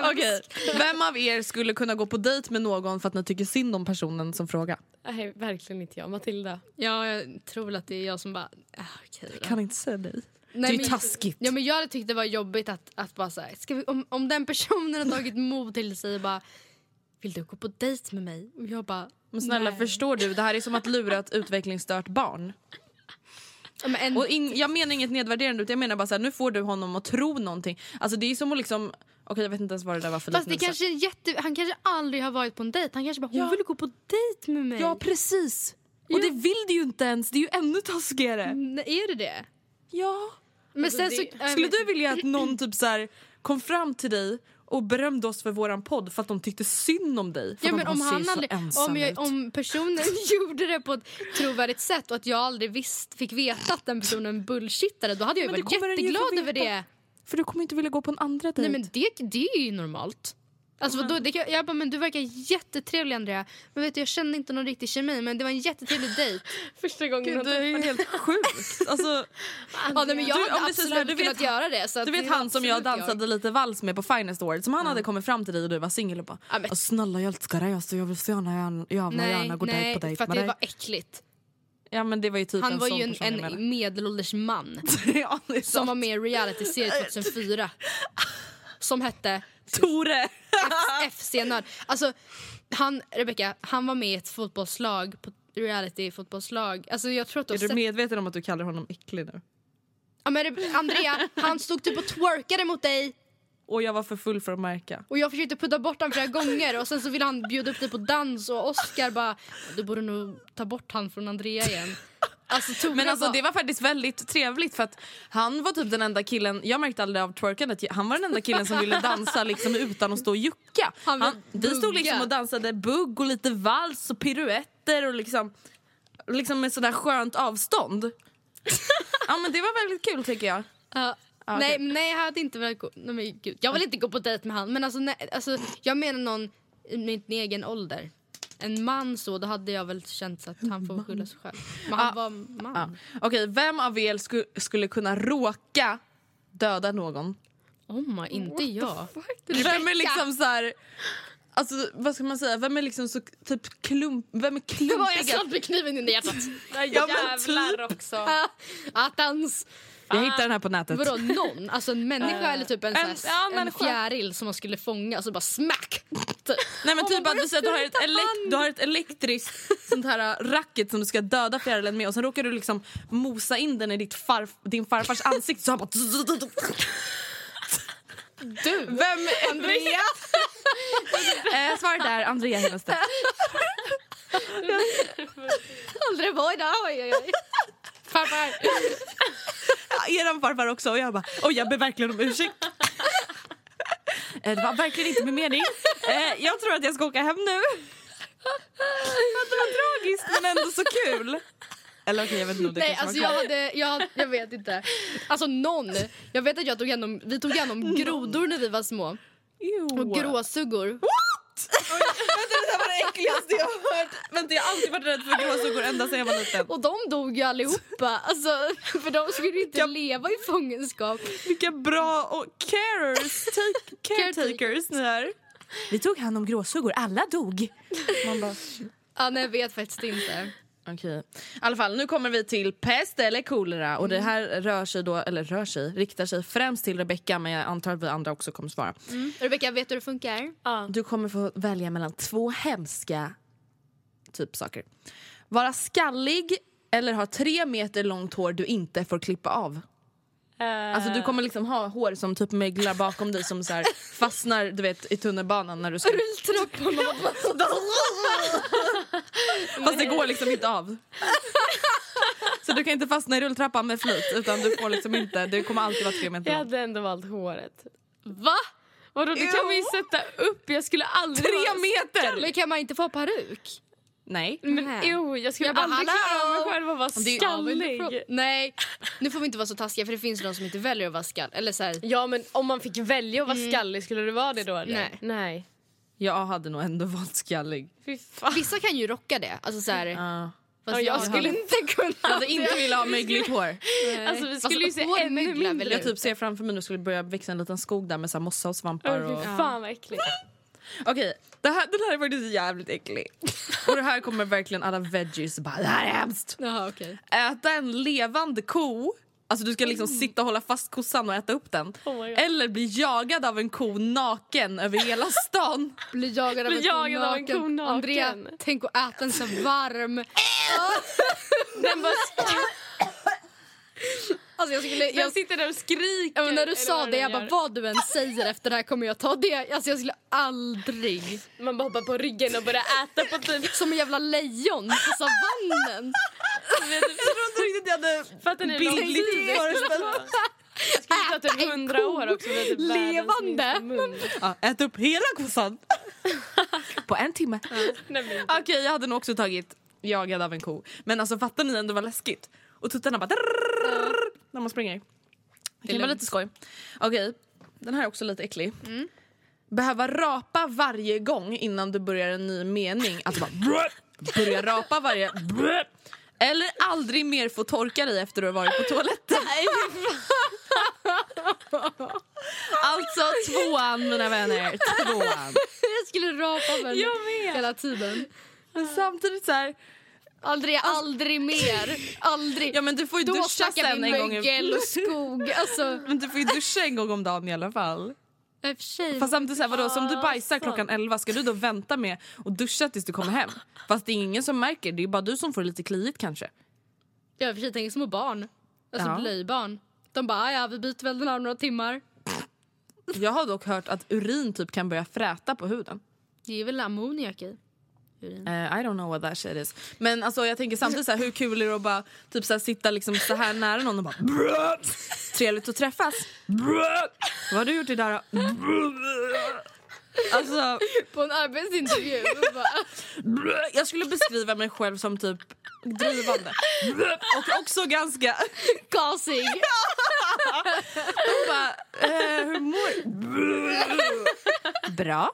Okej, vem av er skulle kunna gå på dejt med någon för att ni tycker synd om personen som frågar? Nej verkligen inte jag. Matilda. Ja, jag tror väl att det är jag som bara... Ah, okej då. Kan inte säga nej. Nej, det är ju men- taskigt. Ja, men jag hade tyckt det var jobbigt att, att bara så här, ska vi, om, om den personen har tagit mod till sig och bara vill du gå på dejt med mig? Och jag bara Men snälla nej. förstår du, det här är som att lura ett utvecklingsstört barn. Ja, men en, Och in, jag menar inget nedvärderande utan jag menar bara så här, nu får du honom att tro någonting. Alltså det är som att liksom, okej jag vet inte ens vad det där var för fast det kanske jätte, han kanske aldrig har varit på en dejt. Han kanske bara hon Ja. vill gå på dejt med mig. Ja precis! Och det vill du ju inte ens, det är ju ännu taskigare. Nej, är det det? Ja. Men Alltså, sen det- så, Skulle du vilja att någon typ så här, kom fram till dig och berömde oss för våran podd för att de tyckte synd om dig? För Ja, men de om, han aldrig, om, jag, om personen gjorde det på ett trovärdigt sätt och att jag aldrig visst, fick veta att den personen bullshittade då hade jag ju Men varit jätteglad över det. För du kommer inte vilja gå på en andra dejt. Nej men det, det är ju normalt. Alltså, vadå, det kan, jag bara, men du verkar jättetrevlig Andrea. Men vet du, jag kände inte någon riktig kemi men det var en jättetrevlig dejt. Första gången Gud, du är ju helt sjukt. Alltså, Ja, nej, men jag Du, hade om vi säger absolut här, du vet kunnat han- göra det. Så att du vet det han som jag dansade lite vals med på Finest Awards, som han hade kommit fram till dig och du var singel och bara Ja, men- "Åh, snälla jag älskar dig alltså, jag vill så gärna, gärna, gärna, Nej, gärna gå nej dejt på dejt för att det dig. var äckligt. Ja men det var ju typ Han en var sån ju en, jag en medelålders man ja, det som sant. var med i en reality-serie 2004. Som hette Tore! FC-nörd. Alltså, han, Rebecca, han var med i ett fotbollslag, på reality-fotbollslag. Alltså, jag tror att du Är du sett... medveten om att du kallar honom äcklig nu? Ja, men Re- Andrea, han stod typ och twerkade mot dig Och jag var för full för att märka. och jag försökte putta bort honom flera gånger och sen så ville han bjuda upp dig på dans och Oscar bara du borde nog ta bort han från Andrea igen. Alltså, Men alltså det var faktiskt väldigt trevligt för att han var typ den enda killen, jag märkte aldrig av twerkandet, han var den enda killen som ville dansa liksom utan att stå och jucka. Han Han, vi stod liksom och dansade bugg och lite vals och piruetter och liksom, liksom med sådär skönt avstånd. ja men det var väldigt kul tycker jag. Ja. Ja, nej, okej. nej, jag hade inte velat gå... Nej, men gud. Jag vill inte gå på dejt med han. Men alltså, nej, alltså, jag menar någon i min egen ålder. En man så, då hade jag väl känt att han får skylla sig själv. Men han var man. Ja. Okej, vem av er sku, skulle kunna råka döda någon? Oh my, inte jag. Vem är liksom så här... Alltså vad ska man säga, vem är liksom så typ klump, vem är Det var jag slapp med kniven in i hjärtat. Jävlar också. Ah, Jag hittade den här på nätet. Vadå någon? Alltså en människa eller typ en, en- ja, en fjäril som man skulle fånga och så bara smack! Nej men typ att att du har, ett sluta elek- hand. du har ett elektriskt sånt här äh, racket som du ska döda fjärilen med och sen råkar du liksom mosa in den i ditt farf, din farfars ansikte så han bara... Du! Vem är Andrea? eh, svaret är Andrea Hedenstedt. Aldrig var idag. Oj, oj, oj. Farfar. Ja, eran farfar också. Och jag bara, oj jag ber verkligen om ursäkt. Eh, Det var verkligen inte min mening. Eh, Jag tror att jag ska åka hem nu. Det var tragiskt men ändå så kul. Eller okej, jag vet inte om det Nej, alltså jag, hade, jag, jag vet inte. Alltså någon. Jag vet att jag tog igenom, vi tog igenom grodor när vi var små. Och gråsuggor. Vänta, det var det äckligaste jag har hört. Vänta, jag har alltid varit rädd för gråsuggor ända sedan jag var liten. Och de dog ju allihopa. Alltså, för de skulle ju inte Jag- leva i fångenskap. Vilka bra och carers, take, caretakers ni är. Vi tog hand om gråsuggor, alla dog. Man bara, Ja, nej, jag vet faktiskt inte. Okej. I alla fall, nu kommer vi till pest eller kolera. Och det här rör sig då, eller rör sig, riktar sig främst till Rebecca men jag antar att vi andra också kommer svara. Rebecka, vet du hur det funkar? Du kommer få välja mellan två hemska typ saker. Vara skallig eller ha tre meter långt hår du inte får klippa av. Alltså du kommer liksom ha hår som typ möglar bakom dig som så här fastnar du vet i tunnelbanan när du ska... Fast det går liksom inte av. Så du kan inte fastna i rulltrappan med flit utan du får liksom inte, det kommer alltid vara tre meter Jag hade ändå valt håret. Va? Vadå, det kan vi ju sätta upp. Jag skulle aldrig Tre meter! Men kan man inte få peruk? Nej. Men jo, jag skulle Jag bara, aldrig klara mig själv att vara skallig. Nej, nu får vi inte vara så taskiga för det finns de som inte väljer att vara skall. Eller så här, Ja men om man fick välja att vara skallig skulle det vara det då eller? Nej. Nej. Jag hade nog ändå valt skallig. Vissa kan ju rocka det. Alltså så här, Ja. fast Ja, jag skulle inte kunna. Jag hade inte velat ha mögligt hår. Alltså vi skulle ju se ännu mindre Jag typ ser framför mig nu skulle börja växa en liten skog där med så här mossa och svampar. Åh, Och... Fy fan vad äckligt. Okej, det här, den här är faktiskt jävligt äcklig. Och det här kommer verkligen alla veggies bara det här är hemskt. Jaha, okej. Äta en levande ko, alltså du ska liksom sitta och hålla fast kossan och äta upp den. Oh. Eller bli jagad av en ko naken över hela stan. Bli jagad av Bli en jagad av en ko naken. Andrea, tänk att äta en så varm... Den bara Alltså jag skulle... Jag, sitter där och skriker. ja, men när du sa det, jag bara vad du än säger efter det här kommer jag ta det. Alltså jag skulle aldrig... Man bara hoppar på ryggen och börjar äta på typ... Som en jävla lejon på savannen. Jag tror inte riktigt jag hade bildligt föreställt Det skulle ta typ hundra år också. Typ Levande. ja, Ät upp hela kossan. På en timme. Men- Okej, jag hade nog också tagit jagad av en ko. Men alltså fattar ni ändå vad läskigt? Och tuttarna bara drrrr, när man springer. Det kan vara lite skoj. Okej, den här är också lite äcklig. Mm. Behöva rapa varje gång innan du börjar en ny mening. Alltså bara börja rapa varje... Eller aldrig mer få torka dig efter du har varit på toaletten. alltså tvåan mina vänner, tvåan. Jag skulle rapa mig hela tiden. Men samtidigt så här, Aldrig, aldrig mer. Aldrig. ja men du får ju Då duscha sen en gång. mögel och skog. Alltså, Men du får ju duscha en gång om dagen i alla fall. och sig. Fast samtidigt så här, vadå, som du Ah, bajsar klockan 11 ska du då vänta med att duscha tills du kommer hem? Fast det är ingen som märker, det är bara du som får lite kliigt kanske. I och för sig tänker små barn. Alltså Ja. blöjbarn. De bara, "Ah, ja vi byter väl den här om några timmar. Jag har dock hört att urin typ kan börja fräta på huden. Det är väl ammoniak i. Eh, I don't know what that shit is. Men alltså, jag tänker samtidigt så här, hur kul är det att bara typ så här, sitta liksom så här nära någon och bara. Trevligt att träffas. Vad har du gjort idag då? Alltså, På en arbetsintervju. bara, jag skulle beskriva mig själv som typ drivande. Och också ganska... Gasig. Och bara, eh, hur mår Brr. Bra.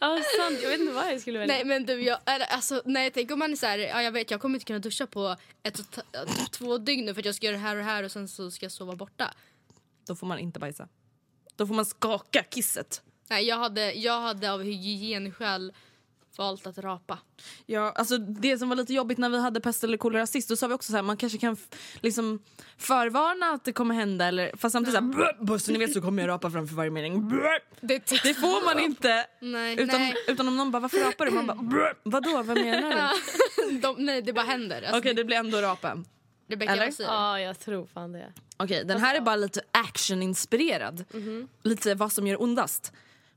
Ja, sant. Jag vet inte vad jag skulle välja. Nej men du, jag, alltså, nej, tänk om man är så här, ja, jag vet jag kommer inte kunna duscha på ett, typ två dygn nu för att jag ska göra det här och det här och sen så ska jag sova borta. Då får man inte bajsa. Då får man skaka kisset. Nej, jag hade, jag hade av hygienskäl valt att rapa. Ja, alltså det som var lite jobbigt när vi hade pest eller kolera sist, då sa vi också så här, man kanske kan liksom förvarna att det kommer hända eller fast samtidigt mm. såhär buss ni vet så kommer jag rapa framför varje mening. Det, Det får man inte. Nej, Utan, nej. utan om någon bara varför rapar du? Man bara vadå vad menar du? De, nej, det bara händer. Alltså, Okej det blir ändå rapen. Rebecca, eller? Ja, jag tror fan det. Okej den här är bara lite actioninspirerad. Lite vad som gör ondast.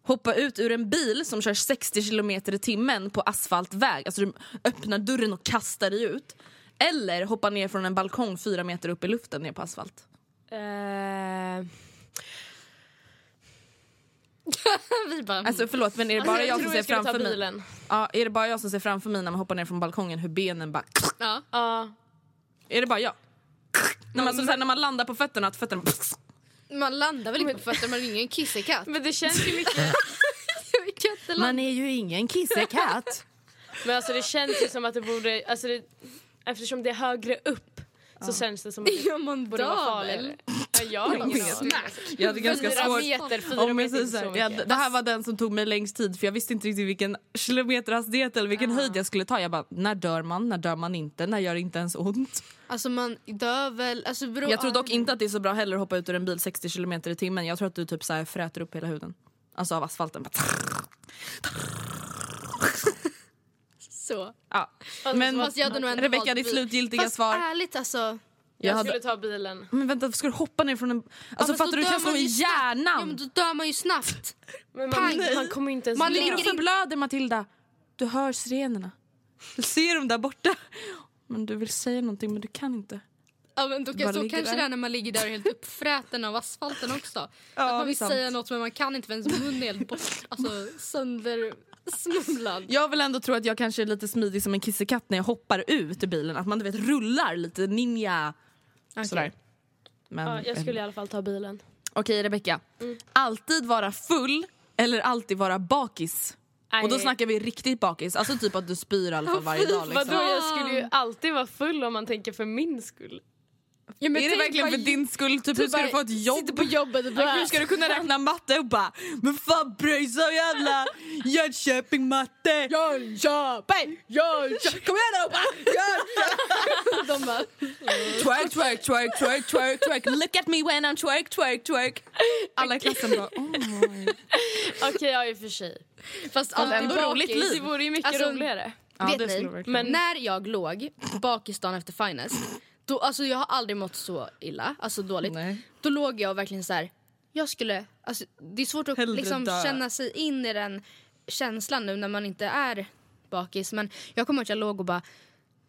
Hoppa ut ur en bil som kör 60 kilometer i timmen på asfaltväg. Alltså du öppnar dörren och kastar dig ut. Eller hoppa ner från en balkong fyra meter upp i luften ner på asfalt. Eh, Vi bara, Alltså förlåt men är det alltså, bara jag, jag som ser jag framför mig? Ja, är det bara jag som ser framför mig när man hoppar ner från balkongen hur benen bara... ja. Ja. Är det bara jag? När man, så så här, när man landar på fötterna, att fötterna... Man landar väl inte på fötterna, man är ingen kissekatt. Men det känns ju mycket... Man är ju ingen kissekatt. Men alltså det känns ju som att det borde... Alltså det, eftersom det är högre upp så känns det som att det Ja, man borde vara dör farligare. jag har ingen aning. Jag hade ganska Fyra svårt... meter, fyra Om jag meter, säger så så här, ja, mycket. det här var den som tog mig längst tid för jag visste inte riktigt vilken kilometerhastighet eller vilken höjd jag skulle ta. Jag bara, när dör man? När dör man inte? När gör det inte ens ont? Alltså man dör väl... Alltså, bro, Jag tror dock inte att det är så bra heller att hoppa ut ur en bil 60 kilometer i timmen. Jag tror att du typ så här fräter upp hela huden. Alltså av asfalten. Bara Så. Ja. Men Fast ändå Rebecca, valt ditt slutgiltiga Fast svar. ärligt alltså. Jag Jag hade, skulle ta bilen. men vänta, ska du hoppa ner från en... Alltså fast fattar du, dör kan slå man i snabbt. Ja hjärnan. men då dör man ju snabbt. Men Pang! man, man kommer inte ens Man ligger och förblöder Matilda. Du hör sirenerna. Du ser dem där borta. Men du vill säga någonting men du kan inte. Ja, men då så kanske där. det är när man ligger där helt uppfräten av asfalten också. att man vill sant. säga något men man kan inte för ens mun är helt bort, alltså, söndersmumlad. Jag vill ändå tro att jag kanske är lite smidig som en kissekatt när jag hoppar ut ur bilen. Att man du vet rullar lite ninja. Sådär. Men, Ja, jag skulle i alla fall ta bilen. Okej Rebecca. Alltid vara full eller alltid vara bakis? Och då snackar vi riktigt bakis. Alltså typ att du spyr i alla fall varje dag. Liksom. Vadå, jag skulle ju alltid vara full om man tänker för min skull. Ja, men Är det verkligen för din skull? Typ, hur ska du få ett jobb? Sitter på jobbet och bara... Hur ska du kunna räkna matte och bara Men fan pröjsa jävla Jönköping matte! Jönköping! Jönköping! Kom igen då! Jönköping! De bara... Twerk, twerk, twerk, twerk, twerk, twerk Look at me when I'm twerk, twerk, twerk Alla i klassen bara oh my. Okej, ja i och för sig. Fast alltid ändå roligt liv. Det vore ju mycket Alltså, roligare. Ja, Vet det ni, men när jag låg bakis dagen efter finest, då, alltså jag har aldrig mått så illa, alltså dåligt. Nej. Då låg jag verkligen så här. jag skulle, alltså det är svårt att Hellre liksom dö. känna sig in i den känslan nu när man inte är bakis. Men jag kommer ihåg att jag låg och bara,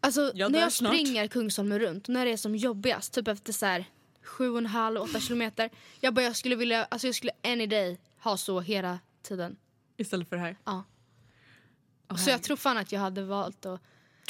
alltså Jag när jag snart. springer Kungsholmen runt, när det är som jobbigast, typ efter så här sju och en halv, åtta kilometer. Jag bara, jag skulle vilja, alltså jag skulle any day ha så hela tiden. Istället för det här Ja. så jag tror fan att jag hade valt att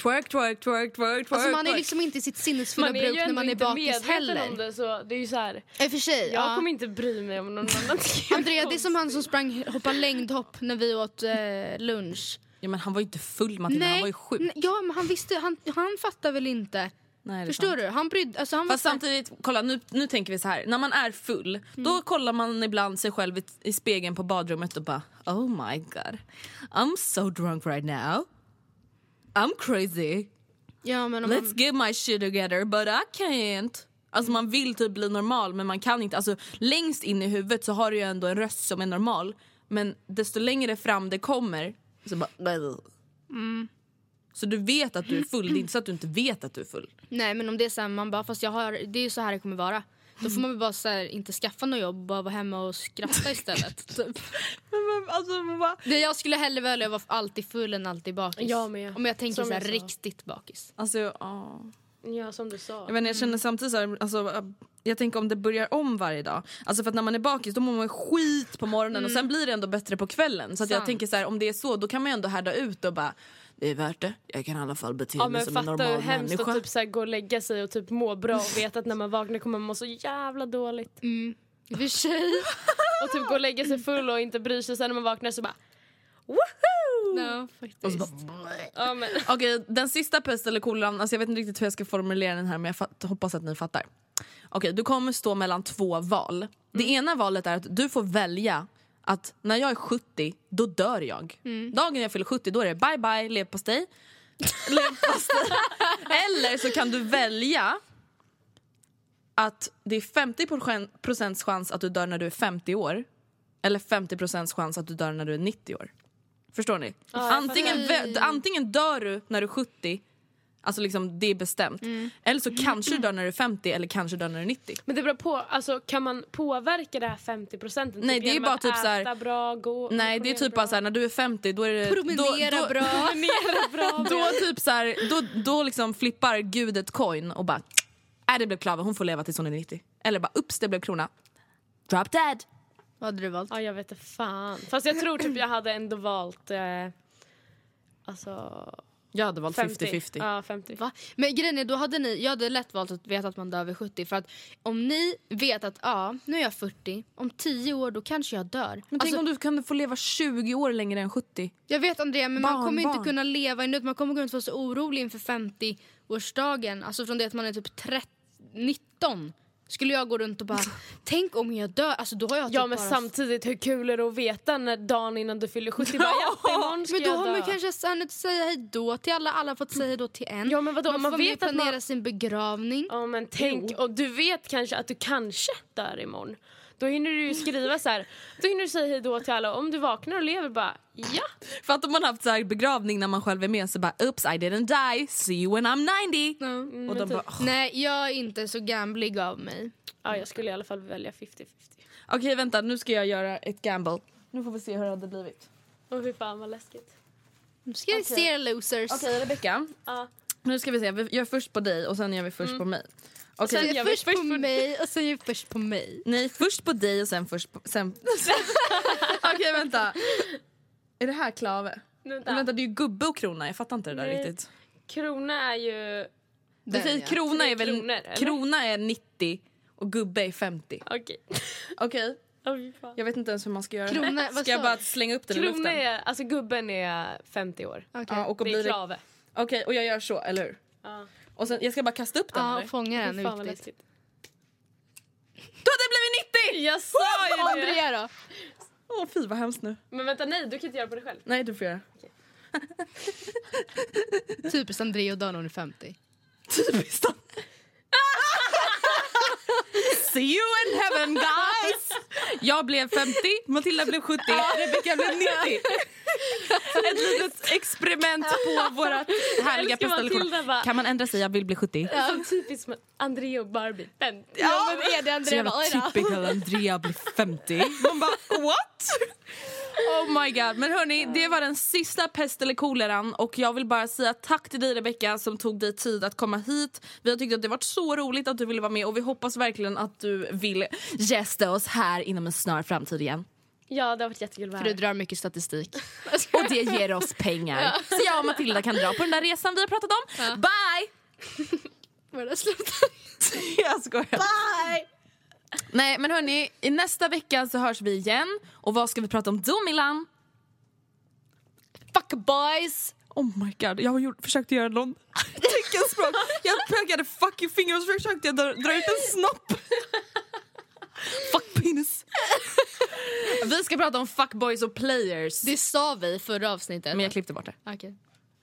Twerk, twerk, twerk, twerk, twerk Alltså man är liksom inte i sitt sinnesfulla Man är bruk ju när man är inte bakis medveten heller. om det så det är ju så här. I och för sig, Jag ja. kommer inte bry mig om någon annan tycker Andrea, det är som han som sprang hoppa längdhopp när vi åt eh, lunch. Ja men han var ju inte full Matilda, han var ju sjuk Nej, ja men han visste, han, han fattar väl inte. Nej, är Förstår sant. du? Han brydde, alltså han Fast var samtidigt, kolla nu, nu tänker vi så här. När man är full, Mm. då kollar man ibland sig själv i, i spegeln på badrummet och bara Oh my god, I'm so drunk right now. I'm crazy. Ja men Let's man, get my shit together but I can't. Alltså man vill typ bli normal men man kan inte. Alltså längst in i huvudet så har du ju ändå en röst som är normal. Men desto längre fram det kommer så bara... Mm. Så du vet att du är full, det är inte så att du inte vet att du är full. nej men om det är så här, man bara fast jag har, det är ju så här det kommer vara. Då får man väl bara så här, inte skaffa något jobb, bara vara hemma och skratta istället. typ. alltså, man bara... det, jag skulle hellre välja att vara alltid full än alltid bakis. Jag med. Om jag tänker Som så här, jag sa. riktigt bakis. Alltså, ja. Ja som du sa. Jag, vet, inte, jag känner samtidigt så här, alltså, jag tänker om det börjar om varje dag. Alltså för att när man är bakis då mår man skit på morgonen och sen blir det ändå bättre på kvällen. Så att jag Sant. tänker så här, om det är så då kan man ju ändå härda ut och bara det är värt det. Jag kan i alla fall bete Ja mig men som en fatta hur normal hemskt människa. att typ så här, gå och lägga sig och typ må bra och veta att när man vaknar kommer man må så jävla dåligt. I och för sig. Och typ gå och lägga sig full och inte bry sig sen när man vaknar så bara woho! Ja, faktiskt. Bara, Okej, den sista pest eller kolan, alltså jag vet inte riktigt hur jag ska formulera den här men jag hoppas att ni fattar. Okej, du kommer stå mellan två val. Det ena valet är att du får välja att när jag är 70, då dör jag. Dagen jag fyller 70, då är det bye bye leverpastej. leverpastej. Eller så kan du välja att det är 50 procents chans att du dör när du är 50 år. Eller 50 procents chans att du dör när du är 90 år. Förstår ni? jag antingen, antingen dör du när du är 70 Alltså liksom det är bestämt. Eller så kanske du dör när du är 50 eller kanske dör när du är 90. Men det beror på, alltså kan man påverka det här 50 procenten? Nej, det är bara typ så här- Äta bra, gå, Nej det är typ bara såhär när du är 50 då är det... Promenera då, då, bra. Promenera bra. Då typ så här, då, då liksom flippar gud ett coin och bara äh, det blev klave, hon får leva tills hon är 90. Eller bara ups det blev krona. Drop dead. Vad hade du valt? Ja jag vet inte fan. Fast jag tror typ jag hade ändå valt eh, alltså Jag hade valt 50. 50-50. Ja 50. Va? Men grejen är, då hade ni, jag hade lätt valt att veta att man dör vid 70 för att om ni vet att ja, nu är jag 40, om 10 år då kanske jag dör. Men tänk Alltså, om du kan få leva 20 år längre än 70. Jag vet Andrea men man Barn, kommer barn. inte kunna leva i man kommer inte vara så orolig inför 50-årsdagen. Alltså från det att man är typ 30, 19. Skulle jag gå runt och bara, tänk om jag dör, alltså då har jag typ Ja men bara... samtidigt hur kul är det att veta när dagen innan du fyller 70 bara ja, imorgon ska Men då jag har dö. man kanske hunnit säga hej då till alla, alla har fått säga hej då till en. Ja, men vadå, man, man får vet med att man- planera sin begravning. Ja men tänk, och du vet kanske att du kanske dör imorgon. Då hinner du ju skriva så här. Då hinner du säga hej då till alla. Om du vaknar och lever bara ja. För att om man haft så här begravning när man själv är med så bara oops I didn't die, see you when I'm 90. och de bara "Åh." Nej jag är inte så gamblig av mig. Ja jag skulle i alla fall välja 50-50. Okej vänta nu ska jag göra ett gamble. Nu får vi se hur det hade blivit. Åh fy fan vad läskigt. Nu ska vi se losers. Okej Rebecka, Ja. nu ska vi se. Vi gör först på dig och sen gör vi först på mig. Okej, Sen vi först först på mig och sen först på mig. nej först på dig och sen först på... Sen... Okej vänta. Är det här klave? Vänta. Vänta det är ju gubbe och krona, jag fattar inte det där Nej. riktigt. Krona är ju... Det säger, ja. krona är väl... kronor, eller? krona är 90 och gubbe är 50. Okej. Okej, Åh, fy fan. jag vet inte ens hur man ska göra Krona, det. Ska jag sa bara slänga upp den i Krona luften? är, alltså gubben är 50 år. Okej. Ja, och Det blir är det... klave. Okej, och jag gör så, eller hur? Ja. Och sen, jag ska bara kasta upp den Ja, fånga den viktigt. läskigt. Då hade det blivit 90! Jag sa ju det! Andrea då? Åh fy vad hemskt nu. Men vänta nej, du kan inte göra på dig själv. Nej du får göra. Typiskt Andrea och Dan hon är 50. Typiskt. See you in heaven guys! Jag blev 50, Matilda blev 70, Rebecca blev 90. Ett litet experiment på vårt härliga älskar Matilda prestation. bara- Kan man ändra sig? Jag vill bli 70. Ja. Så typiskt Andrea och Barbie. 50. Ja men är det Så Andrea? jävla Oj då. typical Andrea blir 50. Man bara what? Oh my god. Men hörni, det var den sista pest eller koleran och jag vill bara säga tack till dig Rebecca som tog dig tid att komma hit. Vi har tyckt att det varit så roligt att du ville vara med och vi hoppas verkligen att du vill gästa oss här inom en snar framtid igen. Ja det har varit jättekul att vara För du drar mycket statistik. Och det ger oss pengar. Så jag och Matilda kan dra på den där resan vi har pratat om. Bye! Var det sluta? Jag skojar. Bye! Nej men hörni, i nästa vecka så hörs vi igen. Och vad ska vi prata om då Milan? Fuck boys! Oh my god, jag har gjort, försökt göra någon teckenspråk. Jag pekade fuck you finger och så försökte jag dra, dra ut en snopp. fuck penis. Vi ska prata om fuckboys och players. Det sa vi förra avsnittet. Men jag klippte bort det. Okej.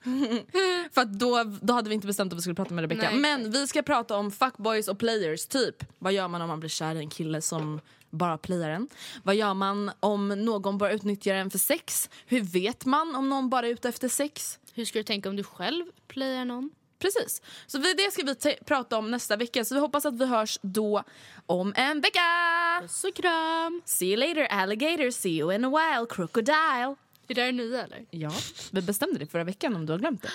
För då, då hade vi inte bestämt att vi skulle prata med Rebecca. Nej, Men vi ska prata om fuckboys och players, typ. Vad gör man om man blir kär i en kille som bara playar en? Vad gör man om någon bara utnyttjar en för sex? Hur vet man om någon bara är ute efter sex? Hur ska du tänka om du själv playar någon? Precis. Så det ska vi prata om nästa vecka. Så vi hoppas att vi hörs då om en vecka. Så kram! See you later alligator, see you in a while crocodile. Är det här nya eller? Ja, vi bestämde det förra veckan om du har glömt det.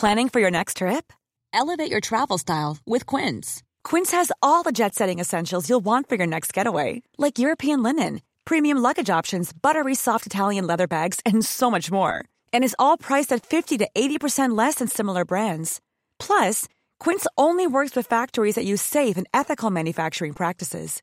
Planning for your next trip? Elevate your travel style with Quince. Quince has all the jet setting essentials you'll want for your next getaway, like European linen, premium luggage options, buttery soft Italian leather bags, and so much more. And is all priced at 50 to 80% less than similar brands. Plus, Quince only works with factories that use safe and ethical manufacturing practices.